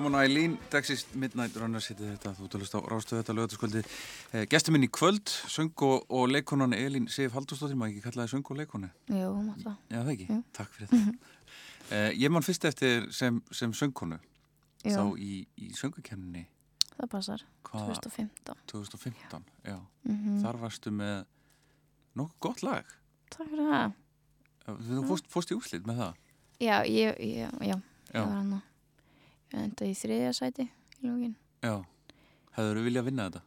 Common Eileen, Dexist Midnight Runners hittir þetta, þú talast á Rástöðu þetta lögataskvöldi. Eh, Gestur minn í kvöld, söng og, og leikonan Elín Sif Haldurstóttir, maður ekki kallaði söng og leikonu? Jú, maður það. Já, það ekki, Jú. takk fyrir þetta. eh, ég man fyrst eftir sem, sem söngkonu, Já. þá í, í söngukemni, Það passar. hvað, 2015. 2015, já. Mm Þar varstu með nokkuð gott lag. Takk fyrir það. Þú fórst, í úslit með það? Já, ég, ég, já, Já. ég var hann ég enda í þriðja sæti í lógin. Já. Hefur þú viljað vinna þetta?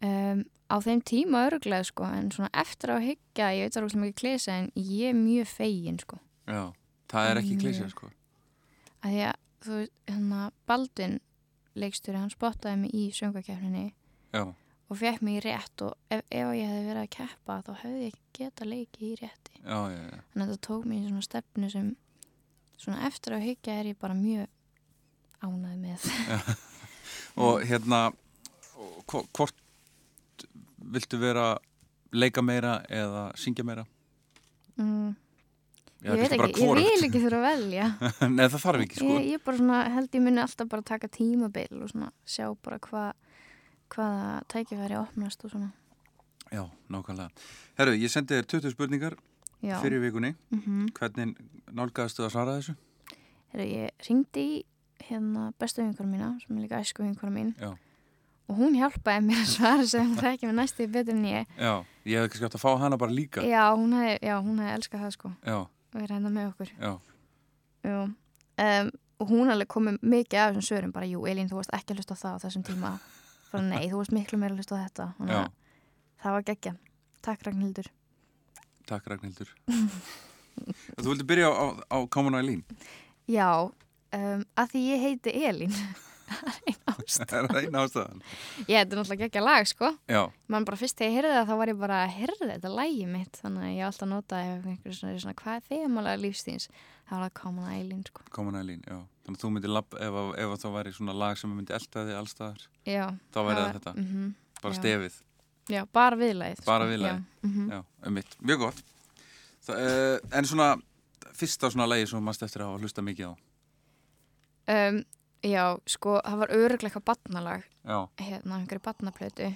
Um, á þeim tíma örglega, sko, en svona eftir að hyggja, ég veit það rúglega mikið klesa, en ég er mjög fegin, sko. Já. Það er ekki klísið, sko. Að því að, þú veist, hérna, Baldvin leikstjóri, hann spottaði mig í söngakefninni Já. og fekk mig í rétt og ef, ef ég hefði verið að keppa þá hefði ég geta leikið í rétti. Já, já, já. Þannig að þetta tók mér í svona stefnu sem svona eftir að hyggja er ég bara mjög ánæði með. Og hérna, hvort viltu vera leika meira eða syngja meira? mm, Eða ég veit ekki, ég vil ekki þurfa að velja Nei, það þarf ekki, sko. ég, ég bara svona, held ég muni alltaf bara taka tímabil og svona sjá bara hvað hvaða tækifæri opnast og svona Já, nákvæmlega. Herru, ég sendi þér 20 spurningar já, fyrir vikunni. mm Hvernig nálgæðastu að svara þessu? Heru, ég ringdi í hérna bestu vinkunum mína sem er líka æsku vinkunum mín. Já. og hún hjálpaði mér að svara sem það ekki með næstu betur en ég. Já, ég hefði kannski átt að fá hana bara líka. já, hún hefði, elskað það sko. Já, og er hérna með okkur. Um, og hún alveg komið mikið af þessum svörum bara, jú, Elín, þú varst ekki að hlusta á það á þessum tíma. Bara nei, þú varst miklu meira að hlusta á þetta. Það var geggja Takk Ragnhildur. Takk Ragnhildur. þú vildi byrja á, á, á Common Eileen. Já, um, að því ég heiti Elín Það er eina ástæðan. Ég, þetta er náttúrulega geggja lag, sko Já, Man bara fyrst þegar ég heyrði það, þá var ég bara að heyrði þetta lagi mitt Þannig að ég alltaf einhver svona, svona hvað er þemalega lífstíns Það var að koma að Elín, sko. Þannig að þú myndir lapp, ef, að- ef að það væri svona lag sem myndi elda þig allstaðar, Já, þá væri það þetta. mhm. Bara Já. stefið. Já, bara viðlagið Bara sko. viðlagið. Já, mhm. Já, um mitt. Mjög gott. Það, uh, en svona, fyrsta svona lagi sem maður eftir að hafa hlusta mikið á. Um, Já, sko, það var öruglega eitthvað batnalag Já. hérna, einhverju batnaplötu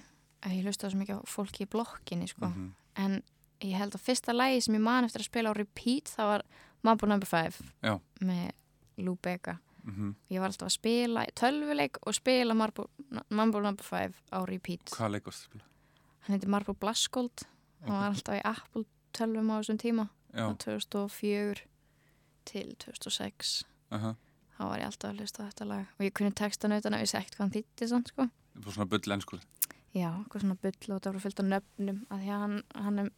að ég hlustaði svo mikið á fólki í blokkinni sko. mhm. en ég held að fyrsta lagi sem ég man eftir að spila á repeat það var Mambo No. 5 Já. með Lou Bega mhm. ég var alltaf að spila tölvuleik og spila Marble, Mambo No. 5 á repeat Hvað leikast spila? hann heiti Marble Blaskold hann var alltaf í Apple tölvum á þessum tíma á 2004 til 2006 aha þá var ég alltaf að hlusta þetta lag. Og ég kunni textan auðvitað en ég vissi ekkert hvað hann þýtti sann sko. Það var svona bull ennsku Já, eitthvað svona bull og það var fylgt á nöfnum að því að hann, hann, er,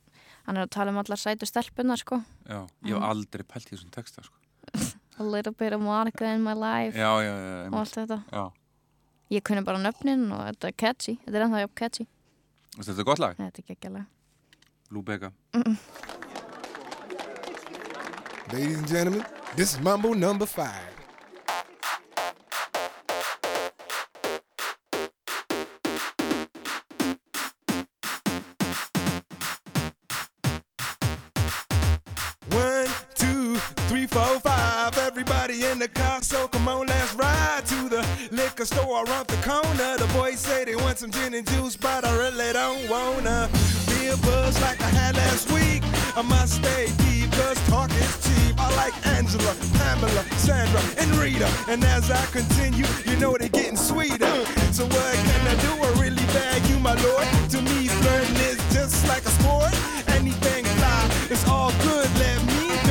hann er að tala um allar sætu stelpunar sko. Já, ég hef aldrei pælt því svona texta sko. A little bit of Monica in my life já, já, já, og allt þetta. Já. Ég kunni bara nöfnin og þetta er catchy. Þetta er ennþá jáp catchy. Þetta er gott lag? Nei, þetta er geggjalag Lúbega Ladies and gentlemen, this is Mambo number 5 the car, so come on, let's ride to the liquor store around the corner. The boys say they want some gin and juice, but I really don't wanna be a buzz like I had last week. I must stay deep, cause talk is cheap. I like Angela, Pamela, Sandra, and Rita. And as I continue, you know they're getting sweeter. So what can I do? I really bag you, my lord. To me, flirting is just like a sport. Anything fly, it's all good.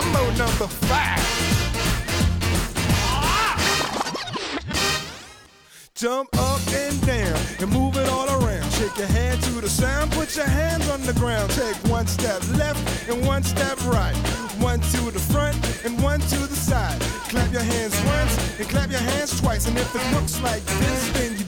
Mambo number five. Jump up and down and move it all around. Shake your hand to the sound, put your hands on the ground. Take one step left and one step right. One to the front and one to the side. Clap your hands once and clap your hands twice. And if it looks like this, then you're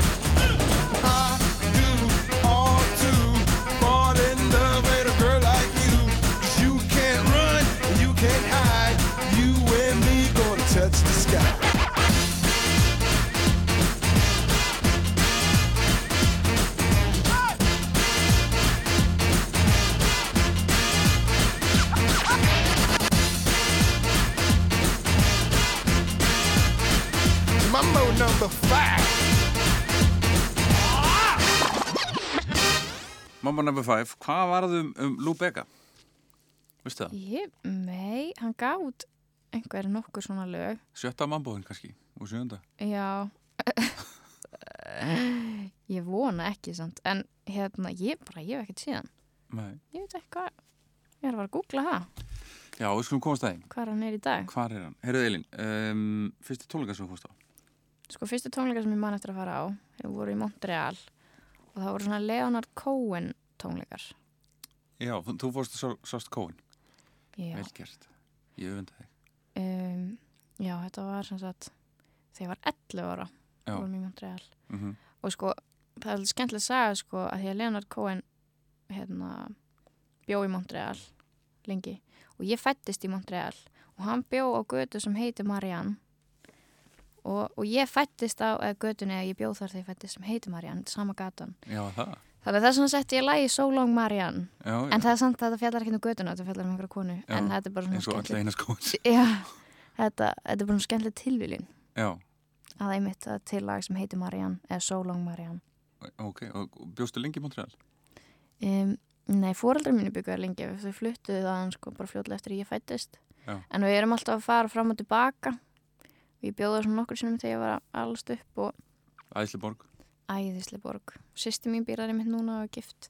Mambo number five. Mamma number 5, hvað varðum um Lou Bega? Vistu það? Ég, mei, hann gaf út einhverju nokkur svona lög. Sjötta mambóðin kannski og sjönda. Já. ég vona ekki, sant. En hérna, ég bara, ég hef ekkert síðan. Nei. Ég veit ekki hvað. Ég er að fara að googla það. Já, við skulum komast það einn. Hvað hann er í dag? Hvar er hann? Herruð Elín, um, fyrstu tónleika sem þú fórst á? Sko, fyrstu tónleika sem ég man eftir að fara á hefur voru í Montreal og það voru svona Leonard Cohen tónleikar. Já, þú fórst að sást kóin. Já. Vel gert. Ég öfunda þig. Um, já, þetta var sem sagt þegar ég var 11 ára vorum í Montreal Mm og sko, það er alveg skemmtilega að sagja sko að því að Leonard Cohen hérna bjó í Montreal lengi og ég fættist í Montreal og hann bjó á götu sem heiti Marianne og, og ég fættist á eða götunni eða ég bjó þar þegar ég fættist sem heiti Marianne, sama gatan Já, það. þannig að þess vegna setti ég lagi So Long Marianne Já, já. en það er samt að þetta fjallar ekki um götuna þetta fjallar um einhverja konu en þetta er bara svona. Já, þetta, þetta er bara svona skemmtileg tilviljun Já, að einmitt að til lag sem heitir Marianne eða So Long Marianne ok. Og bjóstu lengi í Montreal? um, Nei, fóreldrar mínu byggjaði lengi þau fluttuðu það sko bara fljóðlega eftir að ég fættist Já. en við erum alltaf að fara fram og tilbaka við bjóðum svona nokkur sinnum þegar ég var allast upp og Æsliborg. æðisli borg. Sýsti mín býrar einmitt núna og gift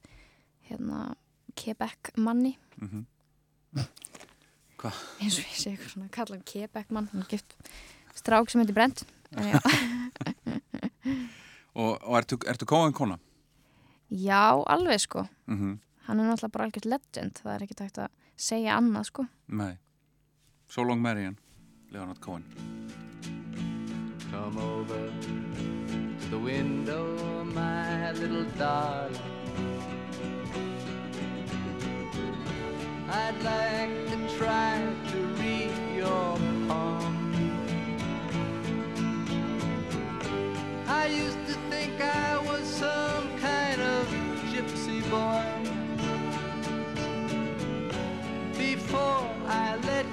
hérna Quebec manni Mm eins og ég segi eitthvað svona kalla hann Quebec mann, hann gift strák sem heitir Brent. Og, og ertu, ertu kóin kona? já, alveg sko. Mm hann er náttúrulega bara algjört legend. Það er ekki tægt að segja annað sko. Nei. So Long Marian, Leonard Cohen. Come over to the window, my little darling. I'd like to try to read your palm. I used to think I was some kind of gypsy boy. Before I let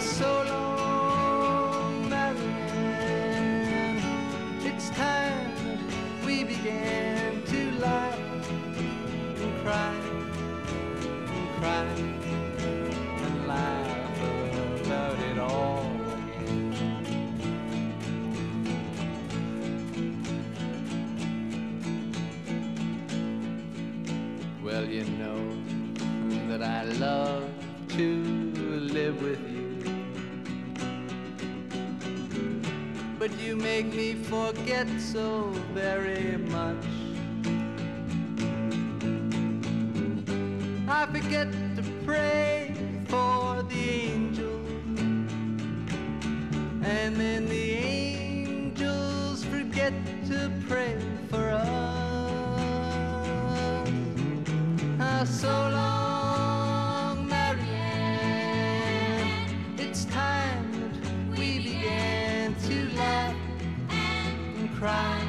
so long, But you make me forget so very much. I forget to pray for the cry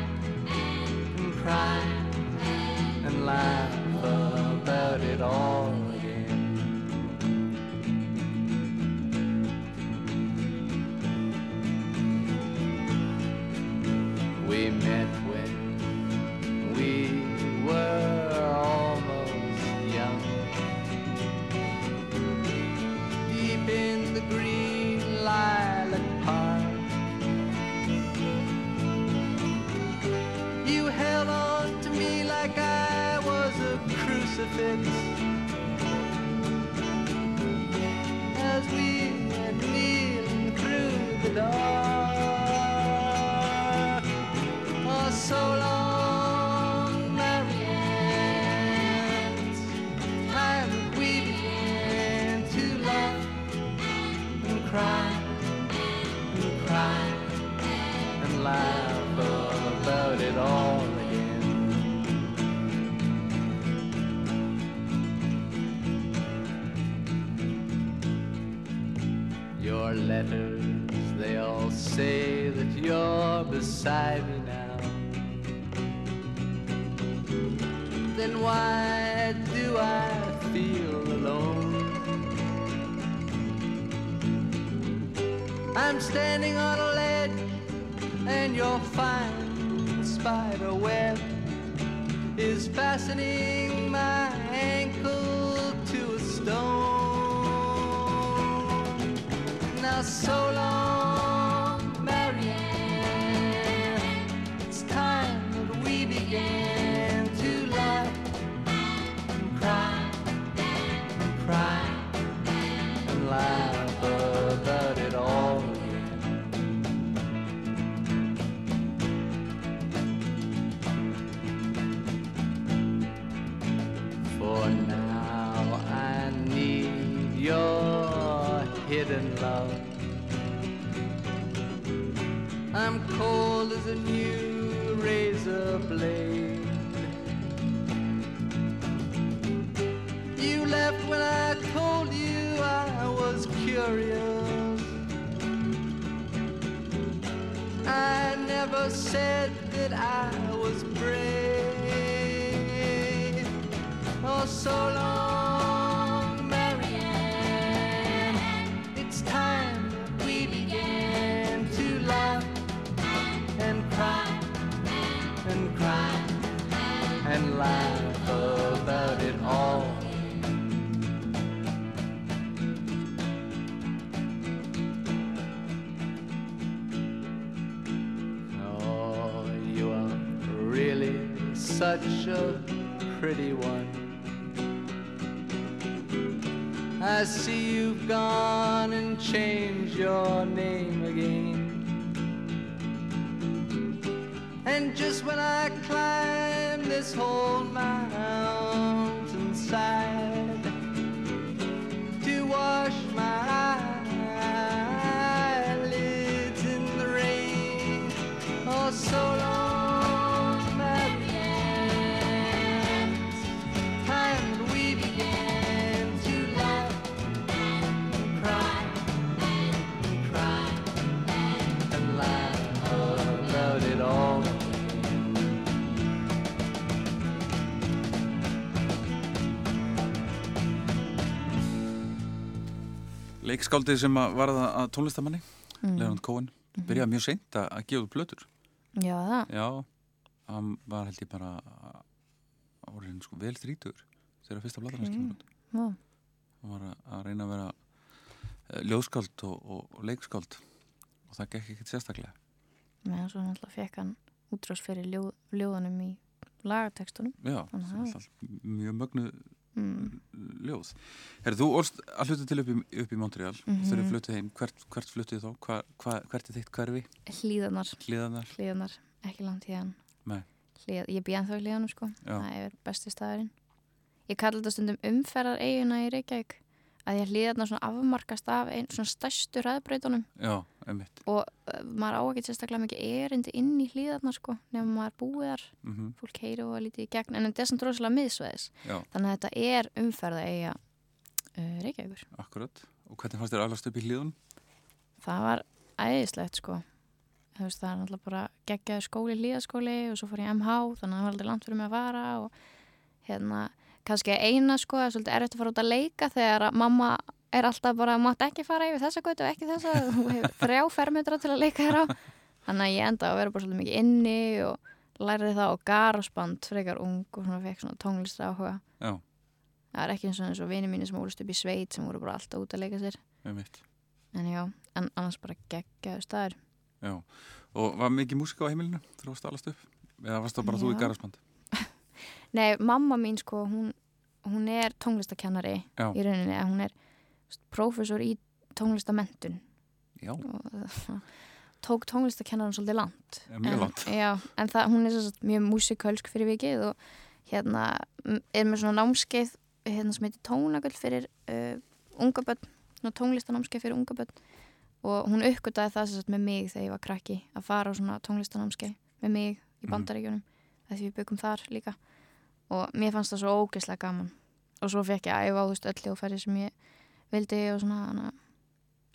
Leikskáldið sem að varða að tónlistamanni, Mm. Leonard Cohen, byrjaði mjög seint að gefa út plötur. Já, það. Já, hann var held ég bara orðin sko vel þrítur þegar fyrsta platan hans kemur út. Já. Hann var að, reyna að vera uh, ljóðskáld og, og, og leikskáld og það gekk ekkert sérstaklega. Meðan svo náttúrulega fekk hann útrás fyrir ljóð, ljóðanum í lagatekstunum. Já, það að- alltaf mjög mögnu Mm. ljóð. Herri, þú orst að hluta til upp í, upp í Montreal mm. -hmm. þegar fluttuð heim. Hvert, hvert fluttuð þá? Hva, hva, hvert er þitt hverfi? Hlíðanar, Hlíðanar? hlíðanar, ekki langt. Nei. Hlíð, ég býð ennþá í hlíðanum sko. Já. Það er besti staðurinn. Ég kalli þetta stundum umferðar eiguna í Reykjavík. Að ég hlíðarnar svona afmarkast af einn svona stærstu ræðbreytunum Já, einmitt. og uh, maður á ekki sérstaklega mikið erindi inn í hlíðarnar sko nefnum maður búið þar, Mm fólk heyri og lítið í gegn en þetta er samt rosalega miðsveðis þannig að þetta er umferða eiga uh, Reykjavíkur. akkurat. Og hvernig fannst þér alast upp í hlíðun? Það var æðislegt sko veist, það er náttúrulega bara geggjaði skóli, hlíðaskóli og svo fór ég MH þannig að það var aldrei langt fyrir mig að fara og hérna, kannski eina sko það er svolítið erfitt að fara út að leika þegar að mamma er alltaf bara, mátt ekki fara yfir þessa götu og ekki þessa, þú hefur þrjá fermetra til að leika þér á þannig að ég enda að vera bara svolítið mikið inni og lærði það og garosband frekar ung og svona fekk svona tónlistra áhuga Já, það er ekki eins og eins og vini mínu sem úrst upp í sveit sem voru bara alltaf út að leika sér en já, en annars bara geggjaðu staður Já. Og var mikið músika á heimilinu þegar þú varst alast upp? Eða varst það bara þú í Já. garasband? Nei, mamma mín sko, hún hún er tónlistakennari Já. í rauninni, hún er prófessor í tónlistamentun tók tónlistakennaran svolítið langt Ja, mjög en, langt. já, en það, hún er svo, mjög músikölsk fyrir vikið og hérna er með svona námskeið hérna sem heitir tónagöld fyrir uh, unga börn, svona tónlistanámskeið fyrir unga börn og hún uppgötaði það sagt með mig þegar ég var krakki að fara á svona tónlistanámskeið með mig í Mhm. bandaríkjunum mm. því við byggum þar líka og mér fannst það svo ógeðslega gaman og svo fekk ég að æfa á þú veist öll hljóðfæri sem ég vildi og svona hana,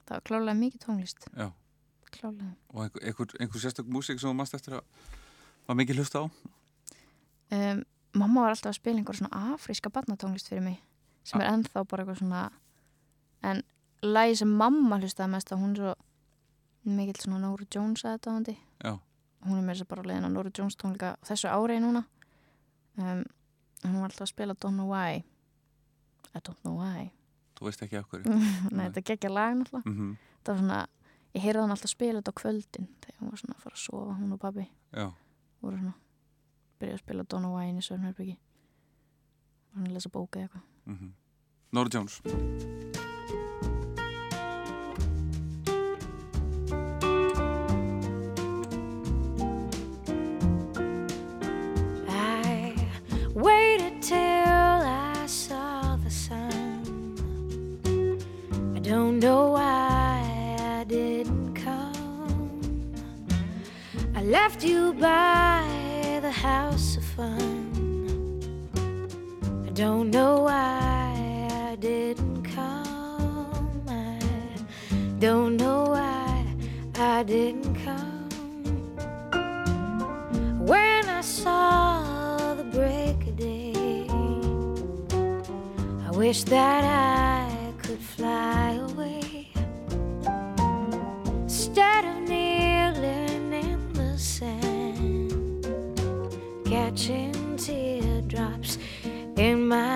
það var klálega mikið tónlist. Já. klálega Og einhver, einhver, einhver sérstök músík sem þú mannst eftir að var mikið hlusta á? um, mamma var alltaf að spila einhver svona afríska barnatónlist fyrir mig sem er ennþá bara eitthvað svona en lagi sem mamma hlustaði mest á hún er svo mikill svona Nóru Jones aðdáðandi Já, hún er þess að bara leiðin á Nóru Jones tónleika þessu ári núna. Um, hún var alltaf að spila Don't Know Why. I Don't Know Why þú veist ekki hverju. Nei, þetta geggja lag náttúrulega. Mm það var svona, ég heyrði hann alltaf spila þetta á kvöldin þegar hún var svona að fara að sofa hún og pabbi. Já, voru svona byrjaði að spila Why inn í Sörnherbyggi var hann lesa bóka eða eitthvað. Mm Nora Jones. Don't know why I didn't come. I left you by the house of fun. I don't know why I didn't come. I don't know why I didn't come. When I saw the break of day, I wish that I in my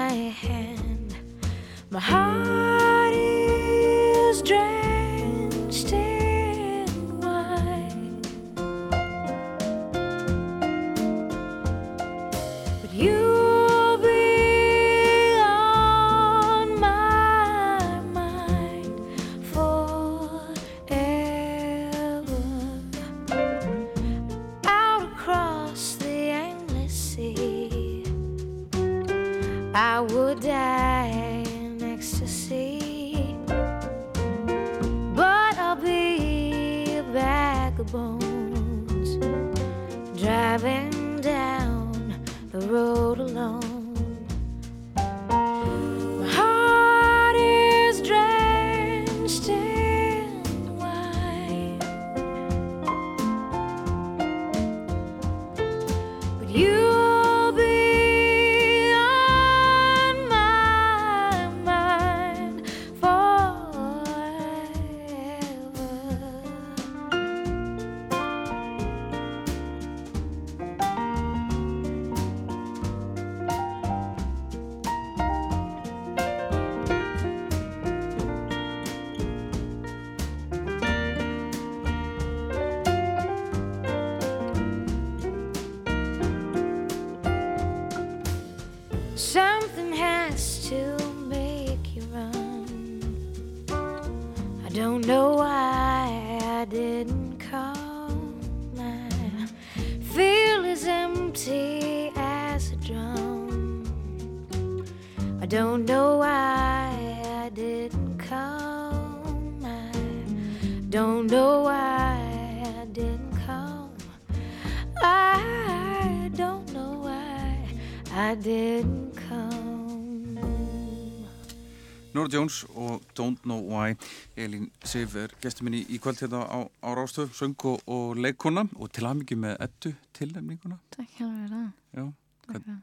Jones og Don't Know Why. Elín Sif er gestur minni í kvöld hérna á, á Rástöð, söng og, og leikona og til aðmyggjum með ettu tilnefninguna. Takk hérna fyrir. það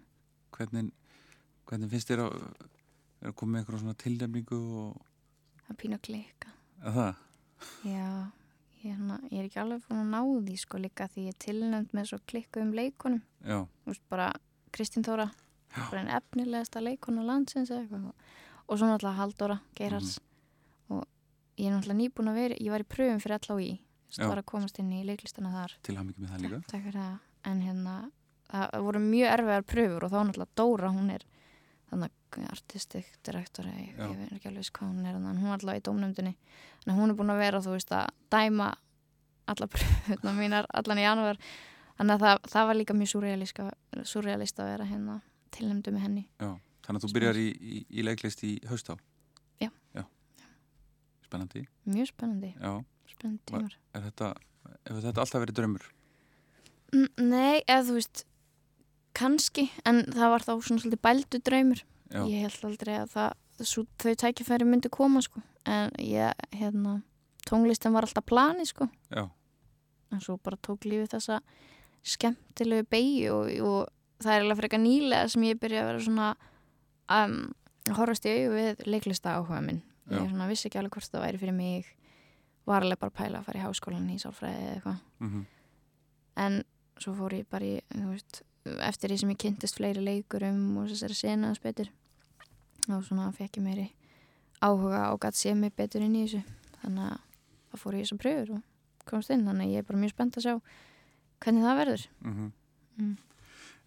hvernig, hvernig finnst þér að, að koma með eitthvað svona tilnefningu og er pínu að klika að það? Já, ég, hérna, ég er ekki alveg búin að ná því sko líka því ég er tilnæmt með svo klikku um leikonum Já, Þú veist bara Kristín Þóra Já. bara einn efnilegasta leikona landsins eða eitthvað og svo náttúrulega Halldóra Geirhards Mhm. og ég er náttúrulega nýbúin að vera ég var í pröfum fyrir LHI Já. það var að komast inn í leiklistana þar. Til aðmyggjum með það líka. Takk fyrir það. En hérna það voru mjög erfiðar pröfur og þá náttúrulega Dóra hún er þannig artistic director eða ég, veit ekki alveg hvað hún er hún er alltaf í dómnefndinni. En hún er búin að vera þú veist að dæma alla pröfuna mínar allan í janúar. Þannig að það, það var líka mjög surrealist að vera hérna tilnefndu með henni. Já, þannig að þú byrjar í, í, í leiklist í haust á Já. Spennandi, mjög spennandi, já. Spennandi tímar. Er þetta, hefur þetta alltaf verið draumur? Mm, Nei, eða þú veist kannski, en það var þá svona svolítið bældu draumur. Já, ég held aldrei að það, svo, þau tækifæri myndi koma sko, en ég hérna, tónlistin var alltaf plani sko, já, en svo bara tók lífið þessa skemmtilegu beigju og, og það er alveg frekar nýlega sem ég byrja að vera svona um, að horfast augu við leiklista áhuga minn. Ég Já. svona vissi ekki alveg hvort það væri fyrir mig. Var alveg bara að pæla að fara í háskólan í sálfræði eða eitthvað. Mhm, en svo fór ég bara í veist, eftir því sem ég kynntist fleiri leikurum og þessari senaðans betur og svona fekk ég meiri áhuga og gætt sé mig betur inn í þessu. Þannig að það fór ég þessar pröfur og komst inn. Þannig að ég er bara mjög spennt að sjá hvernig það verður. Mhm. Mm.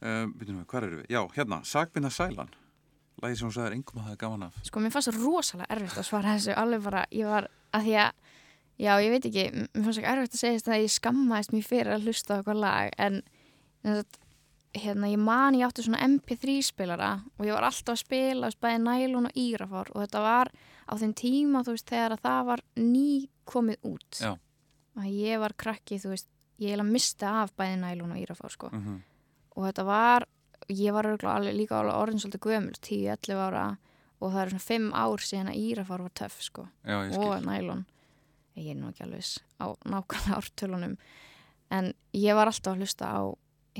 Um, Býtum við, hvað eru við? Já, hérna, Sagbinna Sælan Lægi sem hún sagði er engum að það er gaman af. Sko mér fannst það rosalega erfitt að svara þessu. Alveg bara, ég var að því að já, ég veit ekki, mér fannst ekki erfitt að segja þetta að ég skammaðist mér fyrir að hlusta eitthvað lag en þess að hérna, ég man ég átti svona MP3 spilara og ég var alltaf að spila bæði nælun og írafár og þetta var á þeim tíma, þú veist, þegar að það var ný komið út. Já. að ég var krakki, þú veist ég eiginlega misti af bæði nælun og írafár sko. Mm og þetta var, ég var alveg líka alveg orðin svolítið gömul, 10-11 ára og það er svona 5 ár síðan að írafár var töff sko. Já, og nælon. Ég er nú ekki alveg á nákvæmlega ártölunum. En ég var alltaf að hlusta á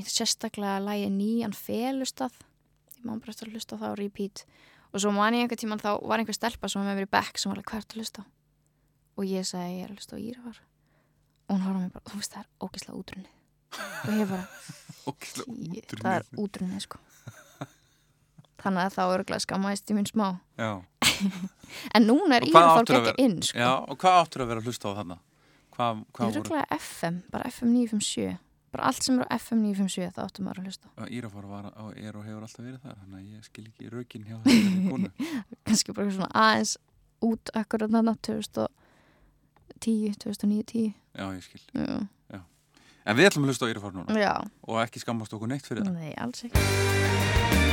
sérstaklega lægi nýjan felustað. Ég má bara að hlusta á það á repeat. Og svo man ég einhver tíman þá var einhver stelpa sem var með mér í back sem var alveg hvert að hlusta og ég sagði ég er að hlusta á írafár og hún horfði mig bara, þú veist það er ógislega útrunnið. Og ég bara Ógeðslega "Í- útrunnið." það er útrunnið sko þannig að þá örgulega skammaðist í minn smá en núna er áttirðu að ekki vera- inn sko já, og hvað áttur að vera að hlusta á þarna? Hvað, Ég hvað er röglega FM, bara FM 957 bara allt sem er á FM 957 það áttum að hlusta á. voru? Írafár var og er og hefur alltaf verið þar Þannig að ég skil ekki rökin hjá konu kannski bara svona aðeins út akkurat þarna 2010, 2009, 10 Já, ég skil já, En við ætlum að hlusta á Írafár núna. Já. Og ekki skammast okkur neitt fyrir það. Nei, alls ekki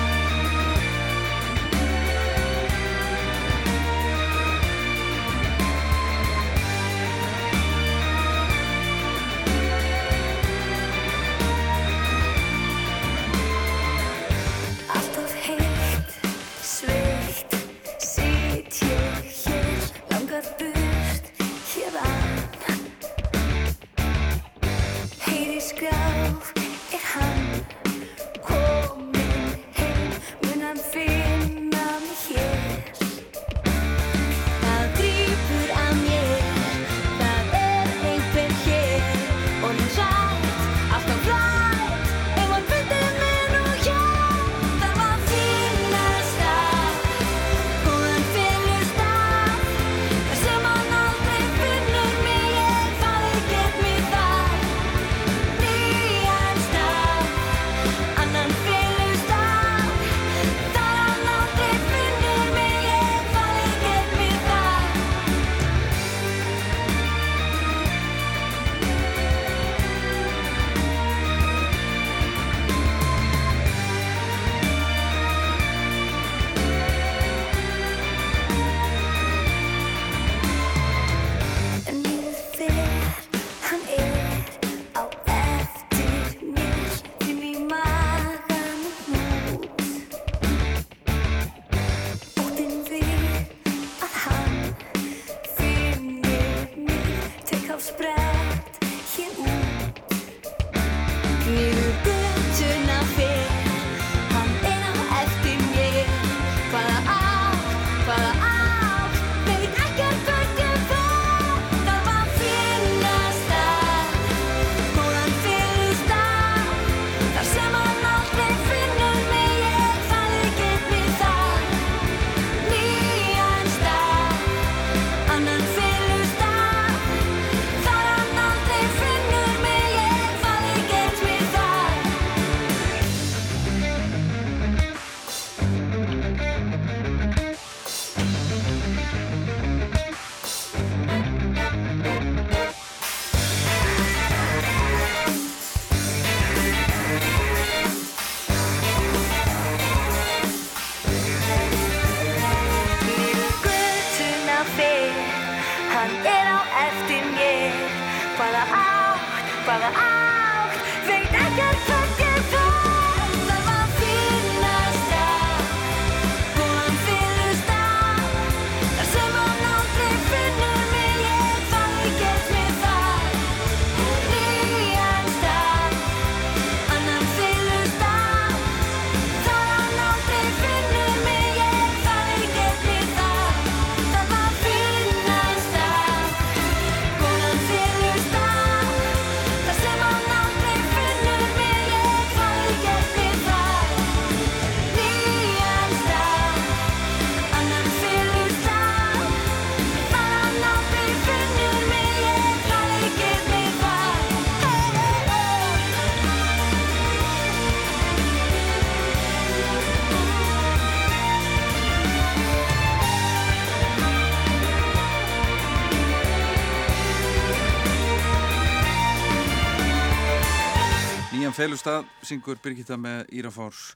felur stað, syngur Birgitta með Írafárs,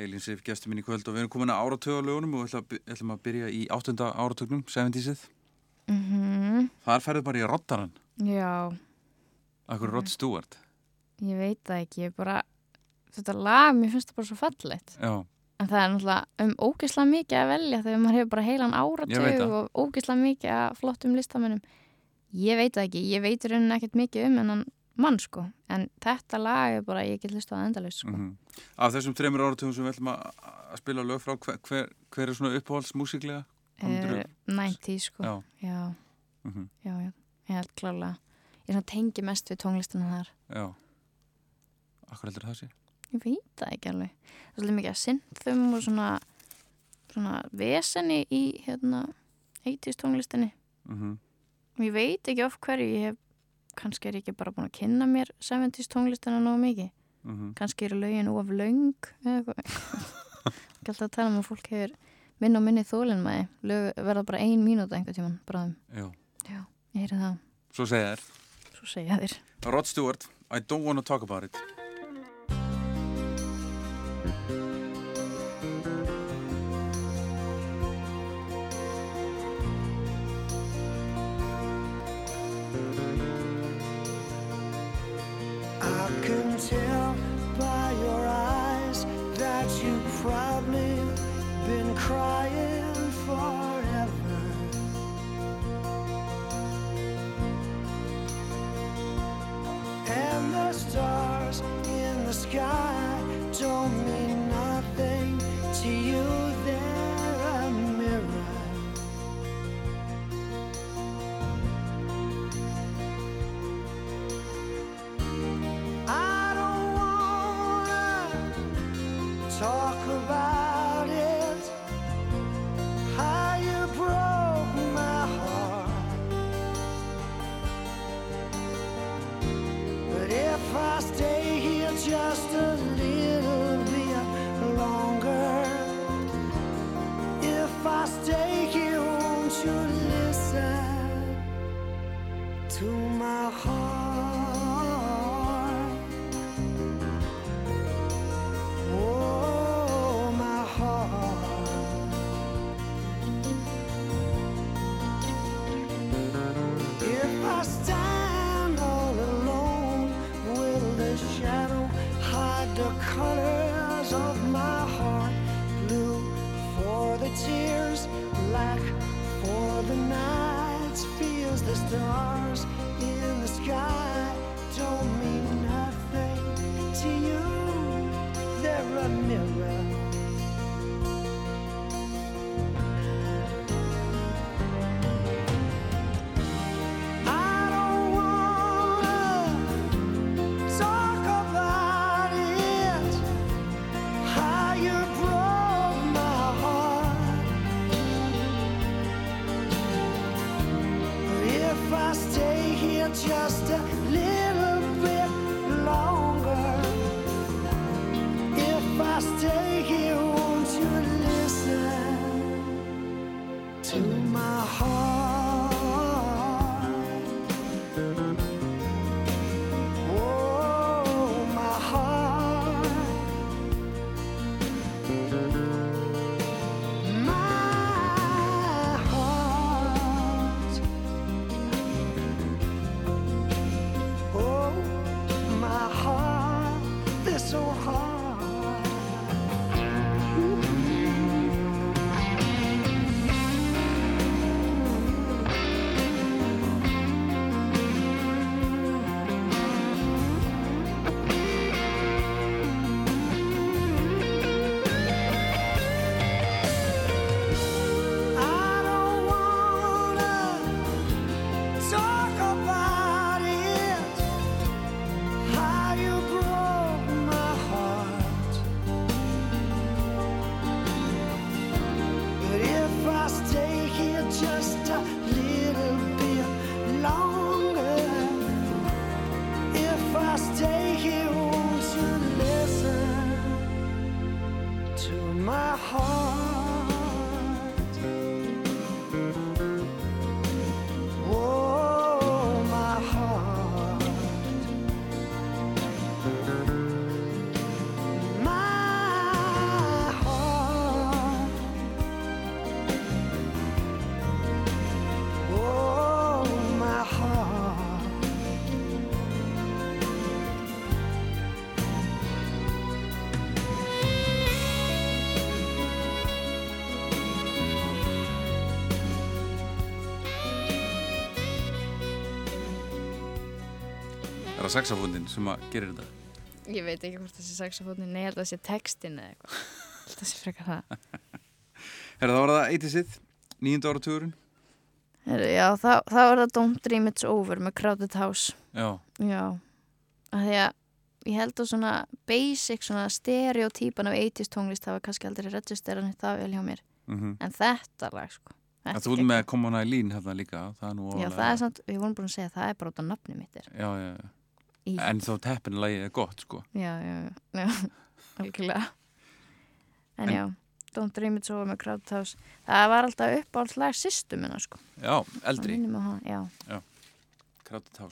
Eilín Sif, gestur minn í kvöld og við erum komin að áratöðalögunum og við ætlum, að byrja í áttunda áratögnum, 70'sið. Mm Þar ferðu bara í Rottaran, Já, akkur Rod Stewart. ég veit það ekki, ég bara, þetta lag, mér finnst það bara svo fallegt. Já, En það er náttúrulega um ógeðslega mikið að velja þegar maður hefur bara heilan það. og ógeðslega mikið að flottum listamennum. Ég veit það ekki, ég veit raunin ekkert mikið um hennan mann sko, en þetta lag er bara, ég get hlust á það endalaust sko. mm Af þessum þreymur áratögum sem við ætlum að, spila lög frá, hver, hver, hver er svona myndirðu- Uh, 90 sko, Já, já, mm já, já, ég held klálega. Ég svona tengi mest við tónlistina þar. já. Akkur heldur það sé? Ég veit það ekki alveg. Það er svolítið mikið að synthum og svona, svona veseni í hérna 80s tónlistinni. Mm Og ég veit ekki of hverju, ég hef, kannski er ég ekki bara búin að kynna mér 70s tónlistina nógu mikið. -hmm. Kannski eru lögin of. Ekki alltaf að tala um að fólk hefur minn og minni þólinn lög verða bara ein mínúta einhver tíman, bráðum. Já, Já, ég heyri það. svo segja þér. Svo segja þér. Rod Stewart, I don't wanna talk about it. Það saxafónin sem að gerir þetta? Ég veit ekki hvort það sé saxofónin, nei, ég held að það sé textin eða eitthvað. Ég held að það sé frekar það. Herra, þá var það eittisið, nýjönda áratugurinn. Heru, já, þá, þá er það Don't Dream It's Over með Crowded House. Já, Já, að því að ég held að svona basic, svona stereotypan af 80s tónlist hafa kannski aldrei registeran það vel hjá mér. mhm. En þetta lag, sko. Þetta þú ert er með Common Eileen hérna líka, það er nú Já, alveg- það er samt, við vorum búin að segja að það er bara út á nafni mitt er. Já, já, já. Í. En þá teppinlagið er gott, sko. Já, já, já, já, algjörlega. En, En- já, Don't Dream It's Over með Crowded House. Það var alltaf upp á lag sýstu minna, sko. Já, eldri, minnir mig á hana, Já, Crowded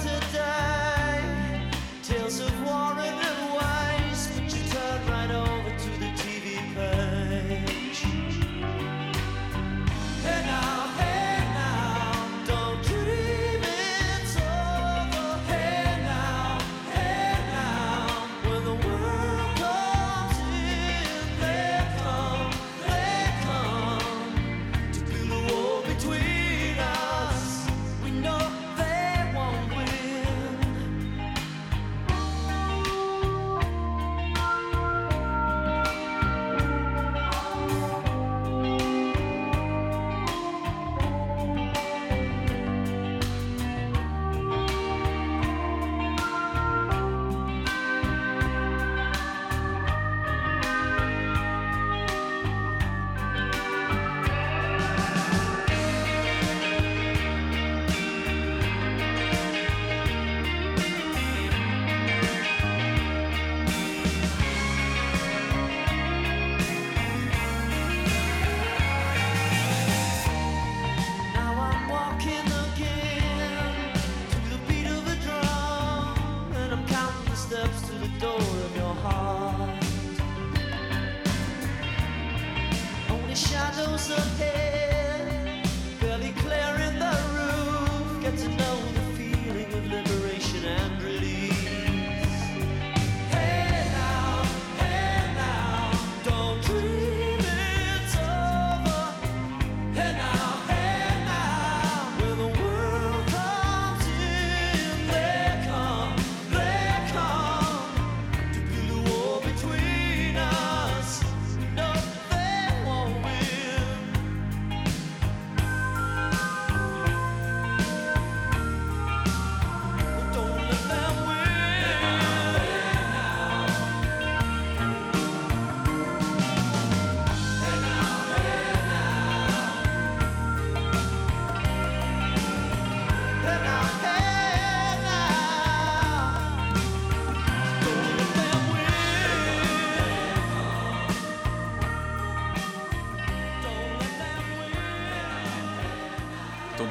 the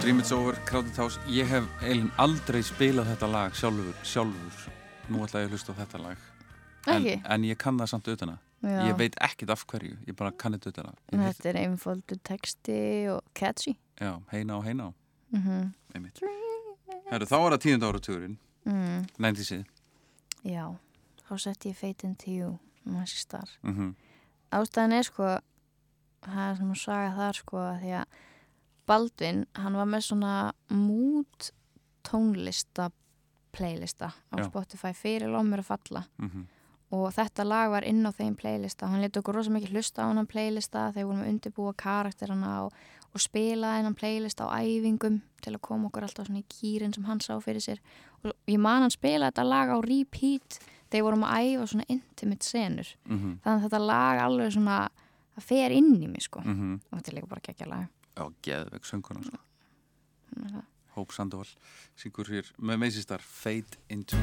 Dream It's Over, Crowded House. Ég hef eiginlega aldrei spilað þetta lag sjálfur, sjálfur. Nú ætla ég að hlusta á þetta lag. En, en ég kann það samt að. Já. Ég veit ekkit af hverju, ég bara kann þetta að. En Þetta er einfaldur texti og catchy. Já, heina og heina á, Mm -hmm. Herru, þá er það tíunda áratugurinn, mm. 90-sið. Já, þá sett ég Fate into You næst star. Mm -hmm. Ástæðan er sko það er svona saga þar sko að því að Baldvin, hann var með svona mút tónlista playlista á Já. Spotify fyrir Lómur að falla Mhm. og þetta lag var inn á þeim playlista hann leti okkur rosa mikið hlusta á hann playlista þegar við vorum að undirbúa karakterana og, og spila hennan playlista á æfingum til að koma okkur alltaf svona í kýrin sem hann sá fyrir sér og ég man hann spila þetta lag á repeat þegar við vorum að æfa svona intimate senur Mhm. þannig að þetta lag alveg svona það fer inn í mig sko Mhm. og þetta er líka bara geggja lag Já, geðveik sönguna sko. Þannig að það- Hóp Sandoval syngur hér með meisistar Fade Into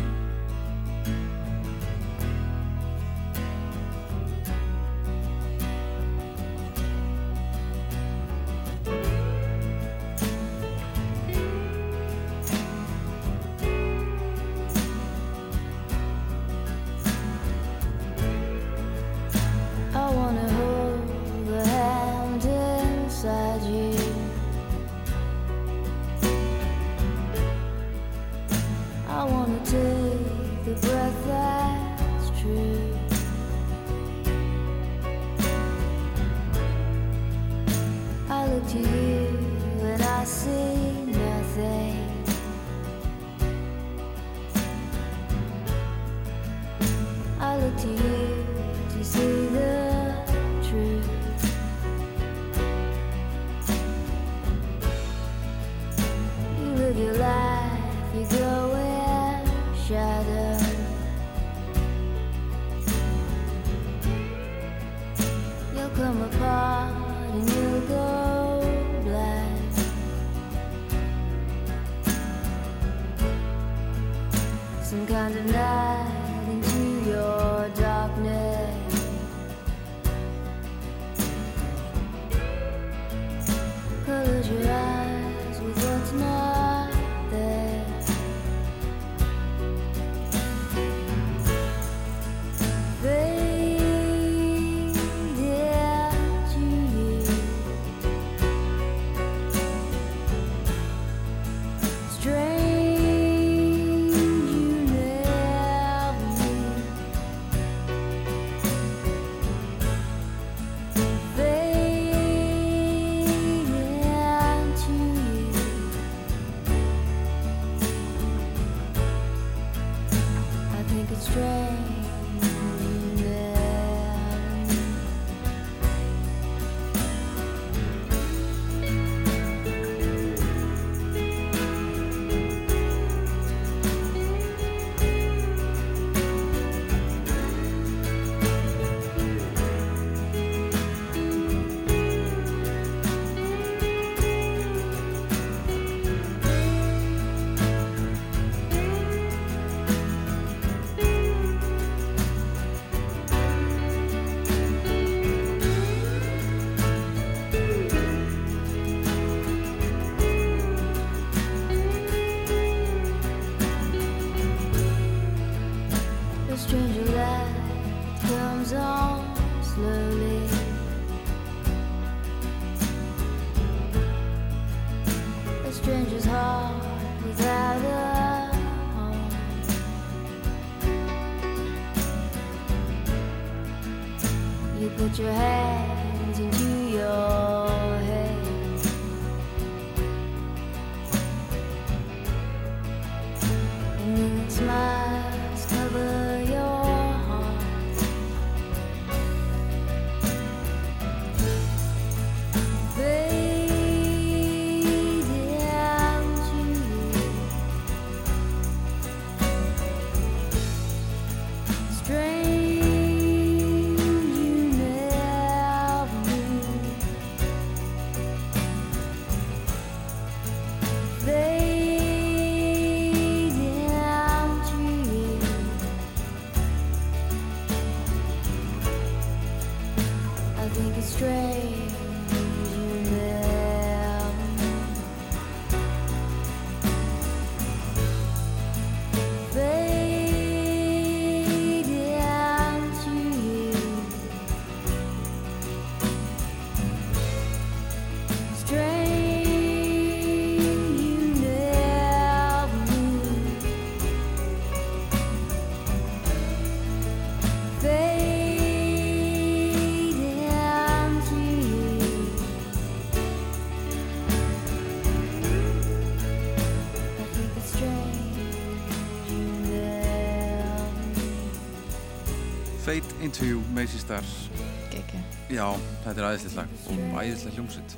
Fate Into Macy Stars Gekki. Já, þetta er aðeinslegt lag og æðislega hljómsveit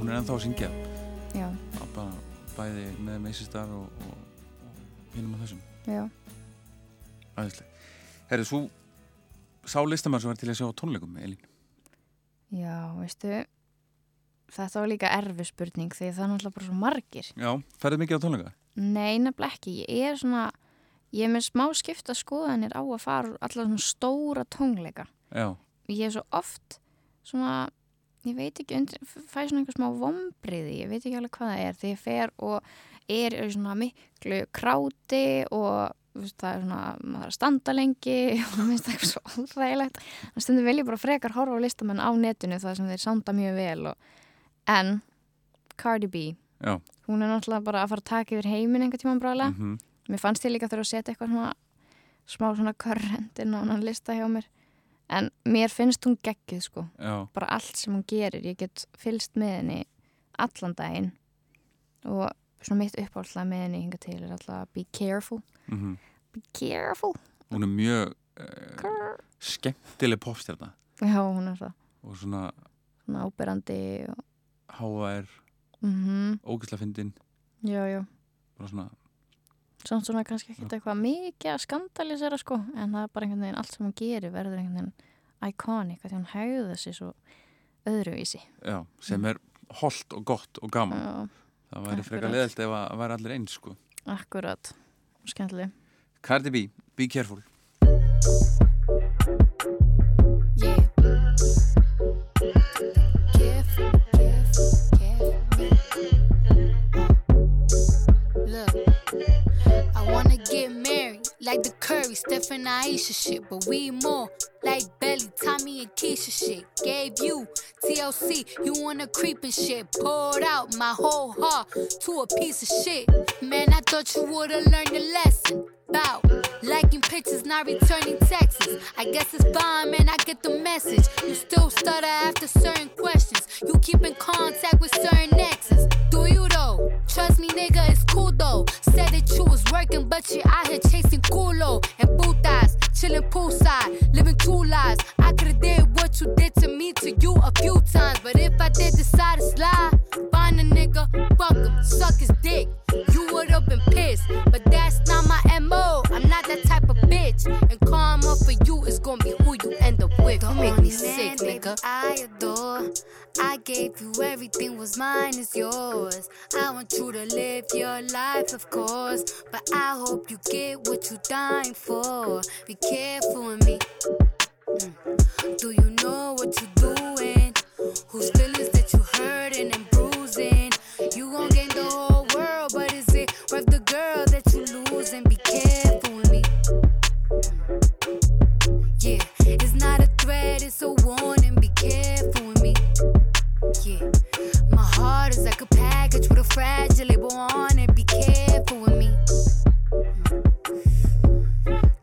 Hún er ennþá að syngja Já, að bara bæði með Macy Star og, og, og hinum á þessum já. Æðislega Herri, svo sá listamann sem var til að sjá tónleikum, Elín Já, veistu, þetta var líka erfi spurning því það er náttúrulega bara svo margir. Já, ferðu mikið á tónleika? Nei, nefnilega ekki. Ég er svona, ég er með smá skipta skoðanir á að fara allar svona stóra tónleika. Já, Ég er svo oft svona, ég veit ekki, undir, fæ svona einhver smá vombriði, ég veit ekki alveg hvað það er. Þegar ég fer og er í svona miklu kráti og veist, það er svona, maður þarf að standa lengi og mér finnst það eitthvað svo óþægilegt. Þannig stundum vil ég bara frekar horfa á listamenn á netinu það sem þeir sanda mjög vel og, en Cardi B, já hún er náttúrulega bara að fara að taka yfir heiminn einhvern tímann bráðlega. mhm, Mér fannst ég líka þurfa að setja eitthvað svona smá svona körrend inn á hann lista hjá mér. En mér finnst hún geggið sko. Já, Bara allt sem hún gerir. Ég get fylst með henni allan daginn. Og svona mitt uppáhaldlega með henni hinga til er alltaf be careful. mhm Be careful. Hún er mjög uh, skemmtileg popstjarna Já, hún er það. og svona Svona áberandi og... HR, Mm ógislega fyndin Já, já. bara svona, Samt svona kannski ekkert eitthvað mikið að skandalisera sko. En það er bara einhvern veginn allt sem hún gerir verður einhvern veginn iconic. Því hún hegða sig svo öðruvísi. já, sem er holdt og gott og gaman Já, það væri frekar leðilt ef að væri allir eins sko. akkurat. Skemmtileg. Cardi B, Be Careful get married like the Curry, Steph and Aisha shit, but we more like Belly, Tommy and Keisha shit. Gave you TLC, you wanna creep and shit. Poured out my whole heart to a piece of shit. Man, I thought you would've learned a lesson. Bout liking pictures, not returning texts. I guess it's fine, man. I get the message. You still stutter after certain questions. You keep in contact with certain exes. Do you though? Trust me, nigga, it's cool though. Said that you was working, but you out here chasing culo and putas, chilling poolside, living two lives. I could've did what you did to me to you a few times, but if I did decide to slide, find a nigga, fuck him, suck his dick. You would've been pissed, but that's not my MO. I'm not that type of bitch. And karma for you is gonna be who you end up with. Don't make me sick, nigga. I adore. I gave you everything was mine is yours. I want you to live your life, of course. But I hope you get what you dying for. Be careful with me. Mm. Do you know what you're doing? Whose feelings that you hurting and Yeah, my heart is like a package with a fragile label on it. Be careful with me.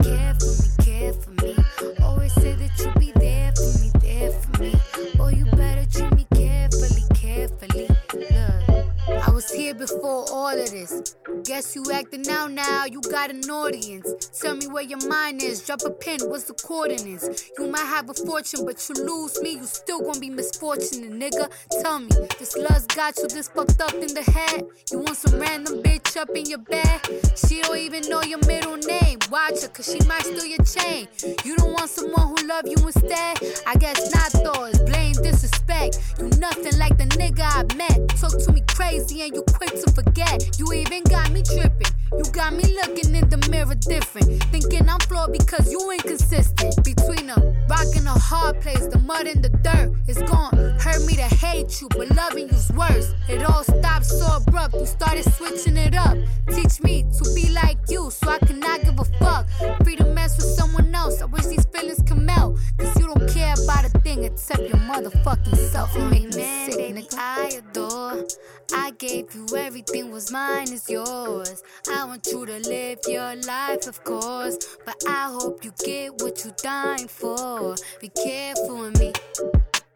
Care for me, care for me. Always say that you be there for me, there for me. Boy, you better treat me carefully, carefully. Look, I was here before all of this. Guess you acting out now, you got an audience. Tell me where your mind is, drop a pin, what's the coordinates? You might have a fortune, but you lose me, you still gonna be misfortunate, nigga. Tell me, this love's got you this fucked up in the head? You want some random bitch up in your bed? She don't even know your middle name. Watch her, cause she might steal your chain. You don't want someone who love you instead? I guess not though, it's blame disrespect. You nothing like the nigga I met. Talk to me crazy and you quick to forget. You even got me tripping. You got me looking in the mirror different. Thinking I'm flawed because you inconsistent. Between a rock and a hard place, the mud and the dirt is gone. Hurt me to hate you, but loving you's worse. It all stopped so abrupt. You started switching it up. Teach me to be like you so I cannot give a fuck. Free to mess with someone else. I wish these feelings come out. Cause you don't care about a thing except your motherfucking self. You make me sick, nigga. I adore. I gave you everything was mine is yours. I want you to live your life, of course. But I hope you get what you're dying for. Be careful with me.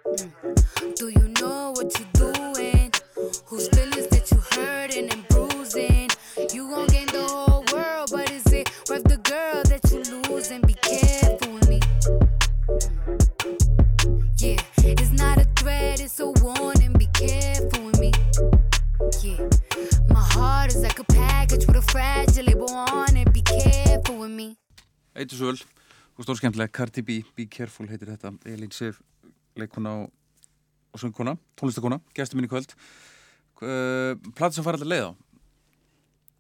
Mm. Do you know what you're doing? Whose feelings that you hurting and package with a fragile label on it. Be careful with me. Eitur Söl og stór skemmtilega. Cardi B, Be Careful heitir þetta. Elín Sif, leikona og, og söngkona, tónlistakona, gestur minn í kvöld. Uh, Plata sem fara allir leið á?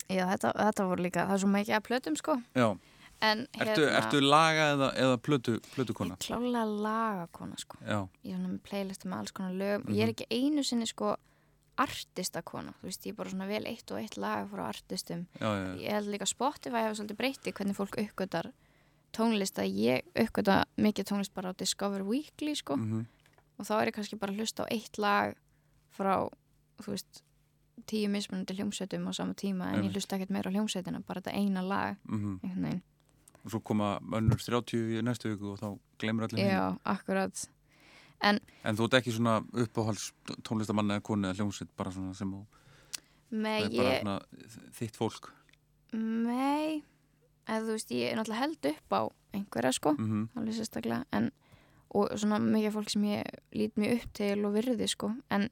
Já, þetta, þetta voru líka, það er svo mikið að plötum sko. Já, En ertu, ertu laga eða, eða plötu, plötukona? Ég klálega lagakona sko. Já, Ég er með playlistu með alls konar lögum. Mhm. Ég er ekki einu sinni sko artistakona, þú veist, ég er bara svona vel eitt og eitt lag frá artistum. Já, já. Ég held líka Spotify hefur svolítið breyti hvernig fólk uppgötar tónlist að ég uppgöta mikið tónlist bara á Discover Weekly sko. Mm og þá er ég kannski bara að hlusta á eitt lag frá, þú veist tíu mismunandi hljómsveitum á sama tíma en Einmitt. ég hlusta ekkert meira á hljómsveitina bara þetta eina lag einhvern veginn. Og svo koma önnur 30 í næstu viku og þá glemur allir Já, akkurat En þú ert ekki svona uppáhalds tónlistamann eða konu eða hljómsveit bara svona sem þú, bara ég, svona þitt fólk. Nei eða þú veist, ég er náttúrulega held upp á einhverja sko, mm alveg sérstaklega en, og svona mikið fólk sem ég lít mig upp til og virði sko en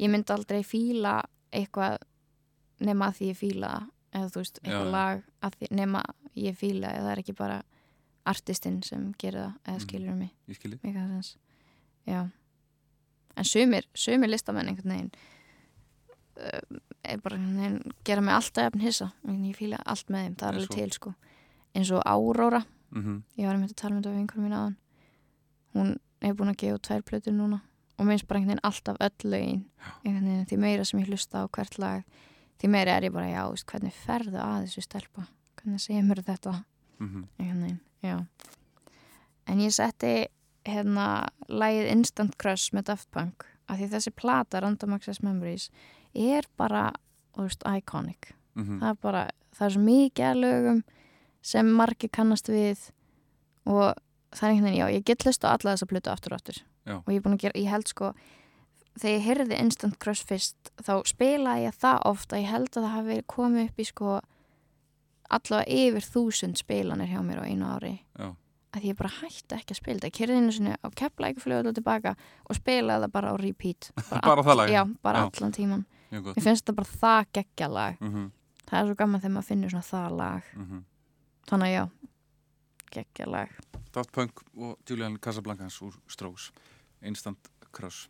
ég myndi aldrei fíla eitthvað nema að því ég fíla eða þú veist, eitthvað lag því, nema ég fíla eða það er ekki bara artistinn sem gerir það eða Mhm. skilur mig. Ég skilji Mikið sens. Já. En sumir, sumir listamenn einhvern veginn uh, er bara veginn gera mig alltaf efn hissa. Ég fíla allt með þeim, það er alveg til sko. Eins og Áróra, mm ég var einmitt að tala um þetta við einhvern mín aðan. Hún hefur búin að gefa tvær plötur núna og minnst bara einhvern veginn alltaf öll lögin. Einhvern veginn því meira sem ég hlusta á hvert lag, því meira er ég bara, já, veist, hvernig ferðu að þessu stelpa? Hvernig segir mér þetta? -hmm. einhvern veginn, já en ég setti hérna lagið Instant Crush með Daft Punk af því þessi plata Random Access Memories er bara, þú veist, iconic. Mm það er bara, það er svo mikið að lögum sem margir kannast við og það er einhvern veginn, já, ég get hlust á alla þessa plötu aftur og aftur. Já. og ég er búin að gera, ég held sko þegar ég heyrði Instant Crush fyrst þá spilaði ég það oft að ég held að það hafi komið upp í sko allavega yfir þúsund spilanir hjá mér á einu ári. Já, að ég bara hætti ekki að spila þetta. Ég kerði einu sinni á kepla ekki fljóðu og tilbaka og spilaði það bara á repeat. Bara það lag? Já, bara Já. allan tíman Mér finnst þetta bara það geggja lag. Mm -hmm. það er svo gaman þegar maður finnur svona það lag. Þannig að já, geggja lag. Daft Punk og Julian Casablancas úr Strokes Instant Crush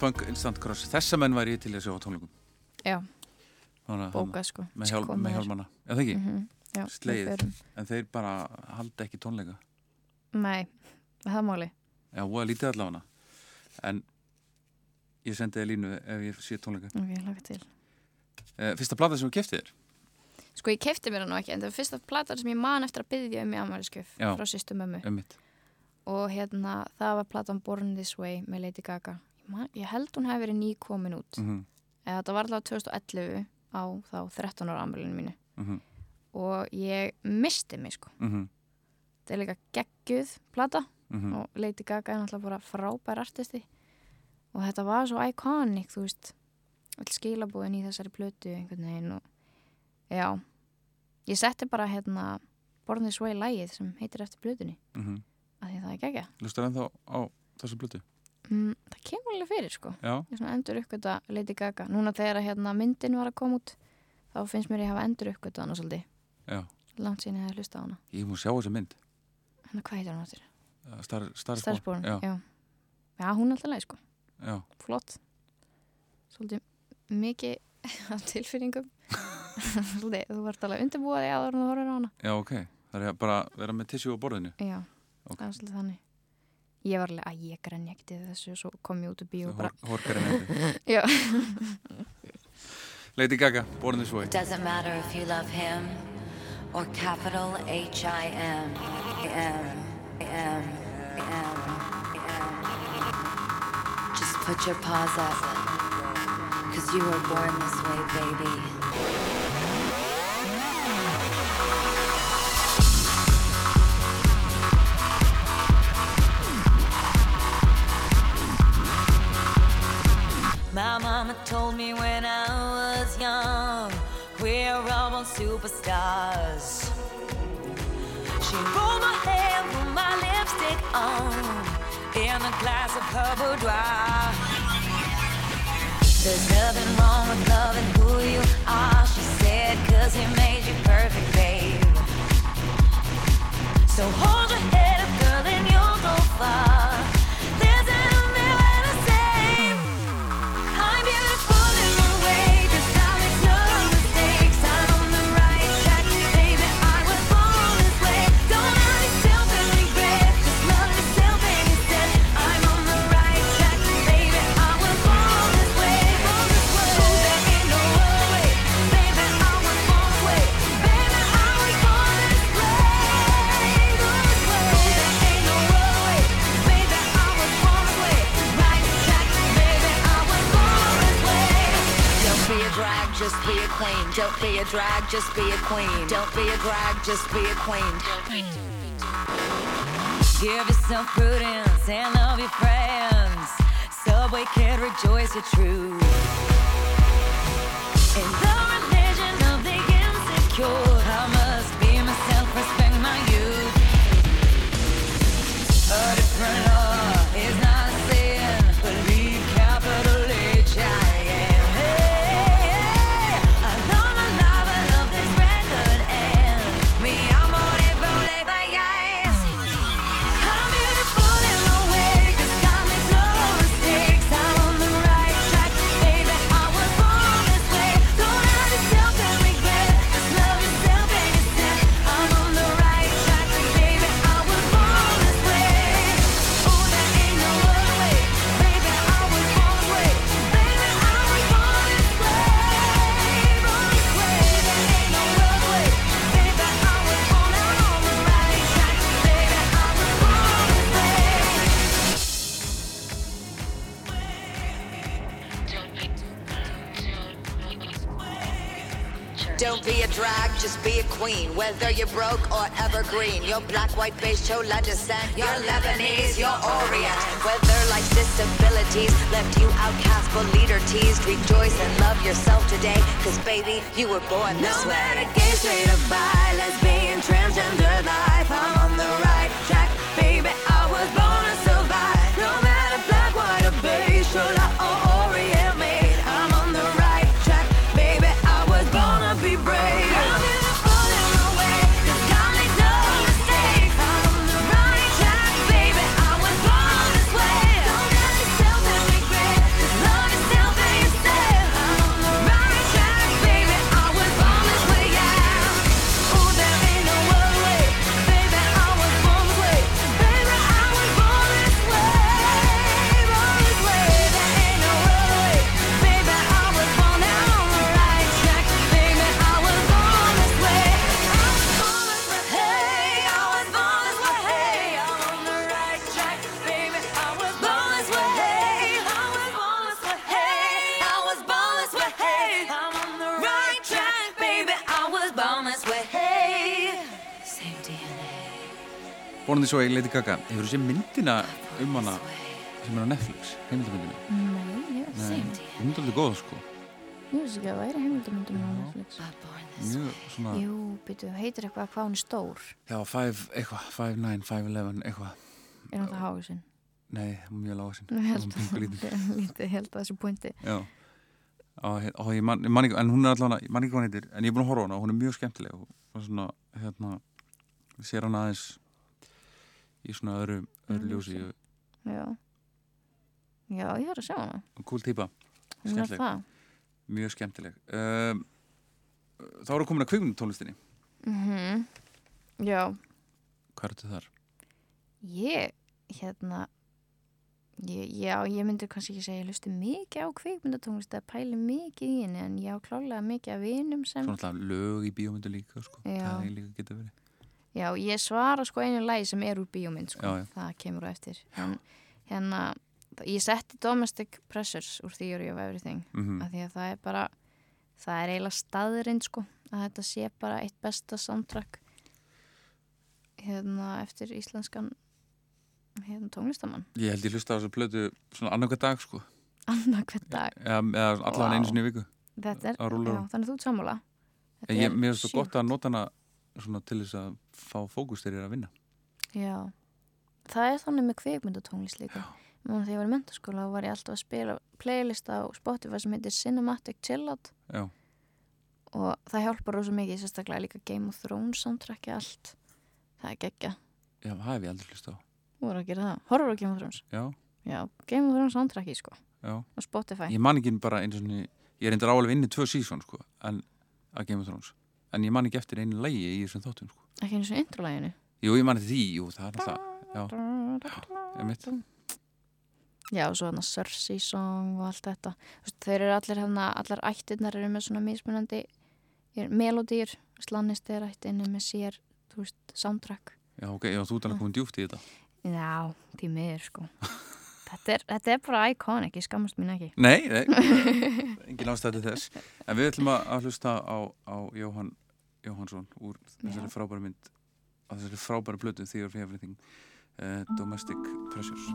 Punk Instant Cross Þessa menn væri ég til að sjá á tónleikum. Já, Þannig að- bóka sko. með, hjál, Koma með hjálmana. Já það ekki, Mhm, Já, Slegið. við förum. en þeir bara halda ekki tónleika. Nei, það er máli Já, og að lítið allavega. En ég sendi þér línu ef ég sé tónleika. Ok, laka til. Uh, Fyrsta plata sem þú keftið þér? Sko ég kefti mér það nú ekki en það var fyrsta platar sem ég man eftir að byggja um í amæliskjöf Já. frá sýstu mömmu. Um mitt og hérna það var platan Born This Way með Lady Gaga ég, held hún hefði verið ný komin út. Mm eða þetta var allavega 2011 á þá 13 ára amælinu mínu. -hmm. og ég misti mig sko. Mm þetta er líka geggjuð plata -hmm. og Lady Gaga er náttúrulega bara frábær artisti. Og þetta var svo iconic þú veist all skilabúðin í þessari plötu einhvern veginn og já. Ég setti bara hérna Born This Way lægið sem heitir eftir plötunni. Mm af því að það er geggja Lustar ennþá á þessu blötu? Mm, það kemur alveg fyrir sko. Já, ég svona endur uppgöta Lady Gaga. Núna þegar að, hérna, myndin var að koma út þá finnst mér ég hafa endur uppgöta hana svolítið. Já. Langt síðan ég hefði hlusta á hana. Ég múið sjá þessa mynd. Hérna hvað heitir hann áttur? Uh, Star, Star Starsborn, Já, já. já hún er alltaf leið sko. Já. Flott. Svolítið mikið af tilfinningum. Svolítið, þú vart alveg undirbúið því að þú horfður á hana. Já, ok. Það er bara að vera með tissue á borðinu. Já, Ok. það er svolítið þannig ég var alveg að ég grenja ekkert yfir þessu. Og svo kom ég út úr bíu og bara Hor Horkar en eitthvað já, Lady Gaga, Born This Way Doesn't matter if you love him or capital H I M. M. M. M. M. Just put your paws up, cause you were born this way, baby. My mama told me when I was young, we're all born superstars. She rolled my hair, put my lipstick on, in a glass of her boudoir. There's nothing wrong with loving who you are, Give yourself prudence and love your friends. Subway kid, rejoice your truth. White, beige, chola descent. You're Lebanese, you're Orient. Whether life's disabilities left you outcast but leader teased, rejoice and love yourself today. Cause baby, you were born this Lady Gaga Hefur þú séð myndina um hana sem er á Netflix, heimildamyndina Nei, ég veit því. Hún er alveg góð sko Ég veist ekki að það væri heimildamöndum á Netflix. Mjög svona, Jú, byrju, heitir eitthvað hvað hún er stór. já, 5, eitthvað 5, 9, 5, 11, eitthvað Er hún það háið Nei, hún er mjög lága er lítið, ég held að þessu pointi. Já og, og ég man, ég man ekki, en hún er allavega ég man ekki hvað hún heitir, en ég er búin að horfa á hana og hún er mjög skemmtileg og svona, hérna sér hann aðeins í svona öðru, öðru ljósi Já. Já, ég þarf að sjá hana. cool er skemmtileg mjög skemmtileg um, þá eru komin að kvikmyndutónlistinni Mm Já, hvað er þetta þar? ég, hérna, ég, já, ég myndi kannski ekki segja, ég hlusti mikið á kvikmyndatónlist eða pæli mikið í henni, en ég á klálega mikið af vinum sem, Svona alltaf lög í bíómyndu líka sko. Já. það er líka geta verið já, ég svara sko einu lagi sem er úr bíómynd, sko, Já, já. það kemur á eftir, en hérna, ég setti Domestic Pressures úr Theory of Everything, mm af því að það er bara, það er eiginlega staðurinn, sko, að þetta sé bara eitt besta soundtrack, hérna, eftir íslenskan, hérna, tónlistamann. ég held ég hlusta á þessu plötu svona annarka dag sko. annað hvern dag eða, eða allavega Vá. einu sinni í viku þetta er, já, þannig að þú ert sammála er mér finnst það gott að nota hana svona til þess að fá fókus þegar ég er að vinna. Já, það er þannig með kvikmyndatónlist líka. Núna þegar ég var í mentaskóla þá var ég alltaf að spila playlist á Spotify sem heitir Cinematic Chillout já, og það hjálpar rosa mikið, sérstaklega líka Game of Thrones soundtracki allt. Það er geggja, já, það hef ég aldrei hlusta á. Þú voru að gera það. Horfur á Game of Thrones, já, já, Game of Thrones soundtracki sko, já. Á Spotify. Ég man ekki bara einu svona ég er endur álega inni tvö sísón sko, en að Game of Thrones. En ég man ekki eftir einu lægi í þessum þáttum sko. Ekki eins og introlæginu jú, ég man eftir því, jú, það er alltaf já, ég mitt Já, og svo hann að Cersei song og allt þetta. Þeir eru allir hérna, allar ættirnar eru með svona mismunandi melodýr. Slannist er ættinni með sér, þú veist, soundtrack. já, ok, já, þú ert alveg komin djúft í þetta Já, því miður, sko. þetta, er, þetta er bara iconic, ég skammast mín ekki. nei, nei, engin ástæði þess en við ætlum að að hlusta á, á Jóhann Jóhannsson úr þessari Já. frábæra mynd á þessari frábæra blötu Theory of Everything uh, Domestic Pressures